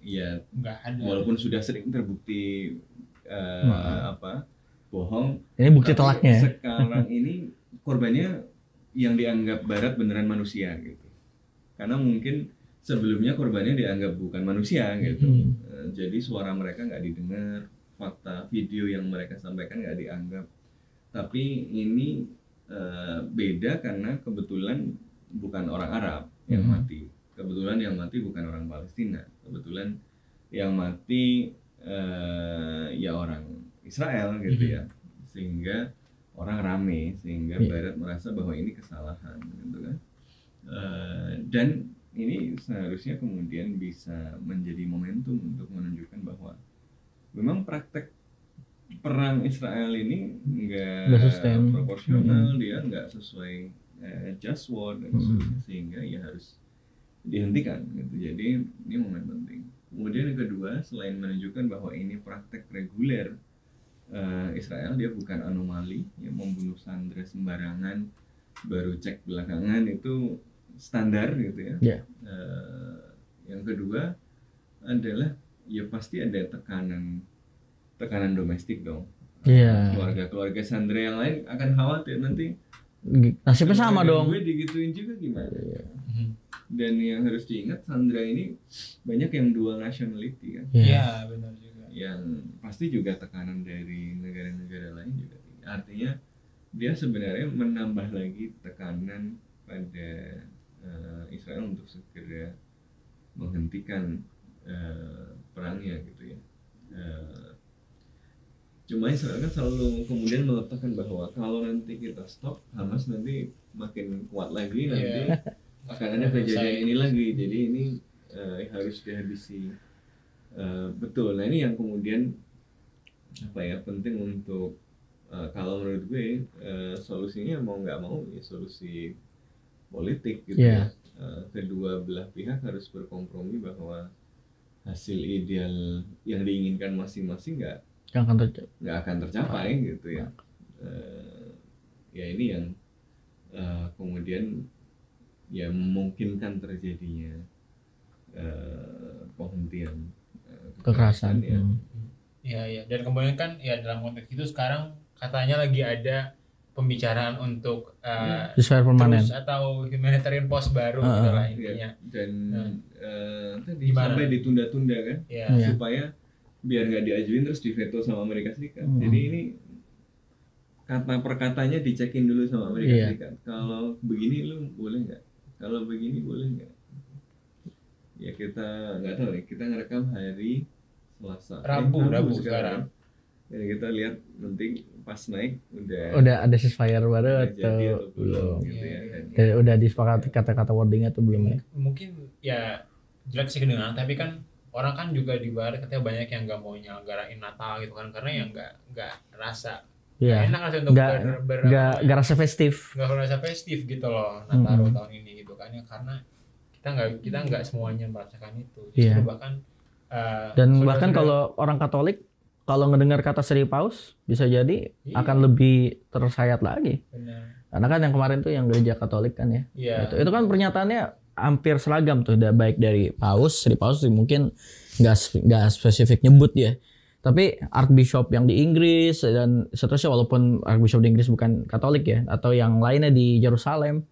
Speaker 1: ya
Speaker 3: Enggak ada.
Speaker 1: walaupun sudah sering terbukti eh,
Speaker 2: Hmm.
Speaker 1: apa bohong
Speaker 2: Ini bukti telaknya. ya.
Speaker 1: Sekarang ini korbannya yang dianggap barat beneran manusia gitu. Karena mungkin sebelumnya korbannya dianggap bukan manusia gitu.
Speaker 2: Hmm.
Speaker 1: Eh, Jadi suara mereka nggak didengar, fakta video yang mereka sampaikan nggak dianggap. Tapi ini eh, beda karena kebetulan bukan orang Arab yang
Speaker 2: Hmm.
Speaker 1: mati. Kebetulan yang mati bukan orang Palestina. Kebetulan yang mati eh, ya orang Israel gitu ya. Sehingga orang rame sehingga
Speaker 2: Iya.
Speaker 1: Barat merasa bahwa ini kesalahan gitu kan. Eh, dan ini seharusnya kemudian bisa menjadi momentum untuk menunjukkan bahwa memang praktek perang Israel ini
Speaker 2: Nggak
Speaker 1: nggak
Speaker 2: sustain.
Speaker 1: proporsional dia nggak sesuai eh, just war dan
Speaker 2: Mm.
Speaker 1: seterusnya sehingga ya harus dihentikan gitu jadi ini momen penting kemudian yang kedua selain menunjukkan bahwa ini praktek reguler eh, Israel dia bukan anomali yang membunuh sandera sembarangan baru cek belakangan itu standar gitu ya
Speaker 2: Iya.
Speaker 1: Eh, yang kedua adalah ya pasti ada tekanan tekanan domestik dong
Speaker 2: Iya.
Speaker 1: keluarga-keluarga sandera yang lain akan khawatir nanti
Speaker 2: Nasibnya sama dong.
Speaker 1: gue digituin juga gimana
Speaker 3: Mhm.
Speaker 1: dan yang harus diingat sandera ini banyak yang dual nationality kan
Speaker 2: Iya.
Speaker 3: Iya, benar juga.
Speaker 1: yang pasti juga tekanan dari negara-negara lain juga artinya dia sebenarnya menambah lagi tekanan pada eh, Israel untuk segera menghentikan eh, perangnya gitu ya. Eh, cuma Israel kan selalu kemudian meletakkan bahwa kalau nanti kita stop Hamas nanti makin kuat lagi nanti
Speaker 3: Iya.
Speaker 1: akan ada kejadian ini lagi. Jadi ini eh, harus dihabisi. Eh, betul. Nah ini yang kemudian apa ya penting untuk eh, kalau menurut gue eh, solusinya mau nggak mau ya solusi politik gitu
Speaker 2: Iya.
Speaker 1: ya Eh, kedua belah pihak harus berkompromi bahwa hasil ideal yang diinginkan masing-masing nggak
Speaker 2: Yang akan
Speaker 1: nggak akan tercapai gitu ya Eh, ya ini yang eh, kemudian ya memungkinkan terjadinya eh, penghentian eh,
Speaker 2: Kekerasan.
Speaker 1: ya.
Speaker 2: Hmm.
Speaker 3: Iya iya dan kemudian kan ya dalam konteks itu sekarang katanya lagi ada pembicaraan untuk uh,
Speaker 2: Ceasefire permanen.
Speaker 3: terus atau humanitarian post baru
Speaker 2: Ah,
Speaker 3: gitu
Speaker 2: ah.
Speaker 3: lah
Speaker 1: Ya,
Speaker 3: intinya.
Speaker 1: dan eh, tadi
Speaker 3: Gimana?
Speaker 1: sampai ditunda-tunda kan
Speaker 3: Ya.
Speaker 2: Iya.
Speaker 1: supaya biar nggak diajuin terus diveto sama Amerika Serikat.
Speaker 2: Hmm.
Speaker 1: Jadi ini kata per katanya dicekin dulu sama Amerika
Speaker 2: Iya.
Speaker 1: Serikat. Kalau begini lu boleh nggak? Kalau begini boleh nggak? Ya kita nggak tahu nih. Kita ngerekam hari Selasa. Eh,
Speaker 3: Rabu, Rabu sekarang.
Speaker 1: Jadi kita lihat nanti pas naik udah
Speaker 2: Udah ada ceasefire baru
Speaker 1: udah
Speaker 2: atau
Speaker 1: jadi atau
Speaker 2: belum?
Speaker 1: gitu ya. Dan-
Speaker 2: Dan udah disepakati kata-kata wording atau belum ya?
Speaker 3: Mungkin ya jelek sih kedengaran tapi kan orang kan juga di barat katanya banyak yang nggak mau nyelenggarain Natal gitu kan karena yang nggak nggak rasa
Speaker 2: Iya.
Speaker 3: enak rasanya untuk
Speaker 2: Nggak-
Speaker 3: ber, ber,
Speaker 2: Gak, gak rasa festif.
Speaker 3: nggak merasa festif gitu loh Nataru
Speaker 2: Mm-mm.
Speaker 3: tahun ini gitu kan ya karena kita nggak kita nggak semuanya merasakan itu justru bahkan uh,
Speaker 2: Dan bahkan kalau orang Katolik kalau ngedengar kata seri paus bisa jadi
Speaker 3: Iya.
Speaker 2: akan lebih tersayat lagi.
Speaker 3: benar
Speaker 2: Karena kan yang kemarin tuh yang gereja Katolik kan ya.
Speaker 3: iya
Speaker 2: Itu, itu kan pernyataannya hampir seragam tuh, baik dari paus, seri paus sih mungkin nggak nggak spesifik nyebut ya. Tapi Archbishop yang di Inggris dan seterusnya walaupun Archbishop di Inggris bukan Katolik ya, atau yang lainnya di Yerusalem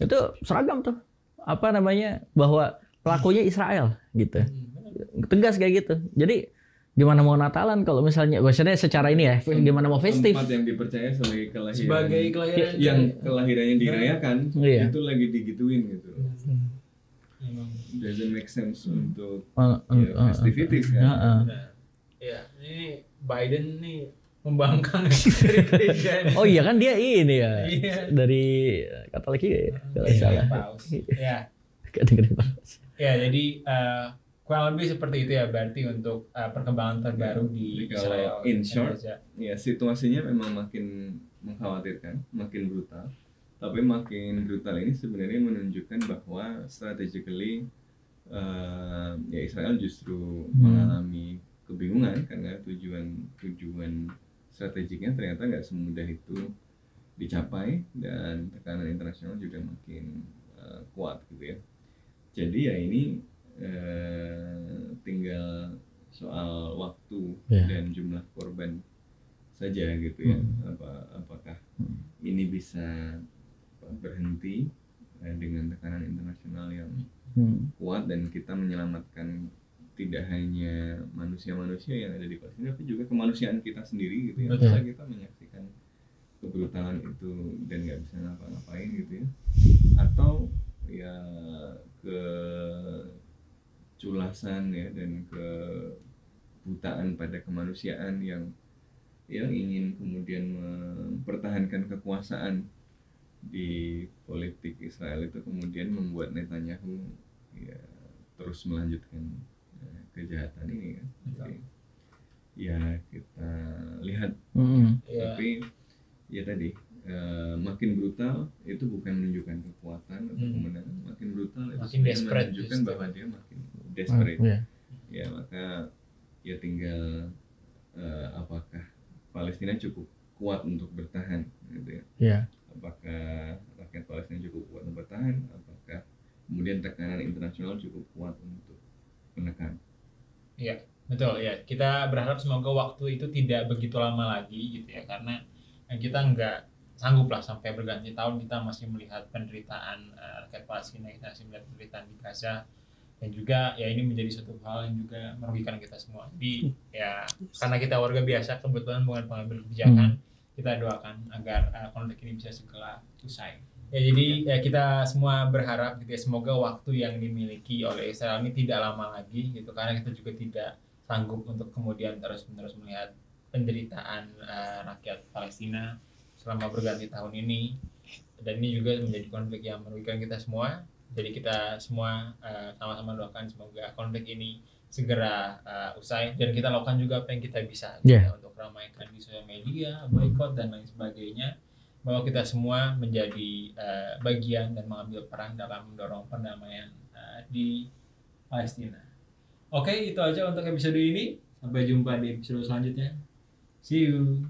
Speaker 2: itu seragam tuh. Apa namanya bahwa pelakunya Israel gitu.
Speaker 3: Hmm.
Speaker 2: Tegas kayak gitu. Jadi gimana mau Natalan kalau misalnya maksudnya secara ini ya, gimana mau festif?
Speaker 1: tempat yang dipercaya sebagai kelahiran
Speaker 3: sebagai kelahiran
Speaker 1: yang kelahirannya dirayakan
Speaker 2: Iya.
Speaker 1: itu lagi digituin gitu
Speaker 3: Emang.
Speaker 1: doesn't make sense untuk
Speaker 2: Uh, uh,
Speaker 1: ya,
Speaker 2: uh,
Speaker 1: festivities
Speaker 2: uh,
Speaker 1: kan
Speaker 2: uh.
Speaker 3: Benar. ya ini Biden nih membangkang dari gereja.
Speaker 2: Oh iya kan dia ini ya
Speaker 3: Iya.
Speaker 2: dari Katolik juga ya kalau
Speaker 3: Iya,
Speaker 2: salah.
Speaker 3: paus. ya ya jadi eh, kurang lebih seperti itu ya berarti untuk eh, perkembangan terbaru di
Speaker 1: Jadi kalau
Speaker 3: Israel
Speaker 1: in short, ya situasinya memang makin mengkhawatirkan makin brutal. Tapi makin brutal ini sebenarnya menunjukkan bahwa strategically eh, ya Israel justru
Speaker 2: Hmm.
Speaker 1: mengalami kebingungan karena tujuan tujuan strategiknya ternyata nggak semudah itu dicapai dan tekanan internasional juga makin eh, kuat gitu ya. Jadi ya ini eh, tinggal soal waktu
Speaker 2: Ya.
Speaker 1: dan jumlah korban saja gitu ya
Speaker 2: Hmm.
Speaker 1: apa apakah
Speaker 2: Hmm.
Speaker 1: ini bisa berhenti eh, dengan tekanan internasional yang
Speaker 2: Hmm.
Speaker 1: kuat dan kita menyelamatkan tidak hanya manusia-manusia yang ada di Palestina tapi juga kemanusiaan kita sendiri gitu ya. Masa kita menyaksikan kebrutalan itu dan nggak bisa ngapa-ngapain gitu ya atau ya ke culasan ya dan ke butaan pada kemanusiaan yang yang ingin kemudian mempertahankan kekuasaan di politik Israel itu kemudian membuat Netanyahu ya terus melanjutkan eh, kejahatan ini kan. Jadi, ya kita lihat
Speaker 2: Hmm.
Speaker 3: Ya,
Speaker 1: tapi ya tadi eh, makin brutal itu bukan menunjukkan kekuatan atau
Speaker 3: Hmm.
Speaker 1: kemenangan makin brutal itu
Speaker 3: Makin
Speaker 1: menunjukkan bahwa dia makin desperate.
Speaker 2: Iya.
Speaker 1: ya maka ya tinggal eh, apakah Palestina cukup kuat untuk bertahan gitu ya?
Speaker 2: Iya.
Speaker 1: apakah rakyat Palestina cukup kuat untuk bertahan? Apakah kemudian tekanan internasional cukup kuat untuk menekan?
Speaker 3: Betul. Ya kita berharap semoga waktu itu tidak begitu lama lagi gitu ya. Karena eh, kita nggak sanggup lah sampai berganti tahun. Kita masih melihat penderitaan eh, rakyat Palestina. Kita masih melihat penderitaan di Gaza dan juga ya ini menjadi suatu hal yang juga merugikan kita semua. Jadi ya karena kita warga biasa kebetulan bukan pengambil kebijakan kita doakan agar eh, konflik ini bisa segera usai. Ya jadi ya, kita semua berharap gitu ya semoga waktu yang dimiliki oleh Israel ini tidak lama lagi gitu karena kita juga tidak sanggup untuk kemudian terus menerus melihat penderitaan eh, rakyat Palestina selama berganti tahun ini. Dan ini juga menjadi konflik yang merugikan kita semua jadi kita semua eh, sama-sama doakan semoga konflik ini segera eh, usai dan kita lakukan juga apa yang kita bisa
Speaker 2: Yeah.
Speaker 3: ya, untuk ramaikan di sosial media, boykot dan lain sebagainya bahwa kita semua menjadi eh, bagian dan mengambil peran dalam mendorong perdamaian eh, di Palestina. Oke, itu aja untuk episode ini. Sampai jumpa di episode selanjutnya. See you.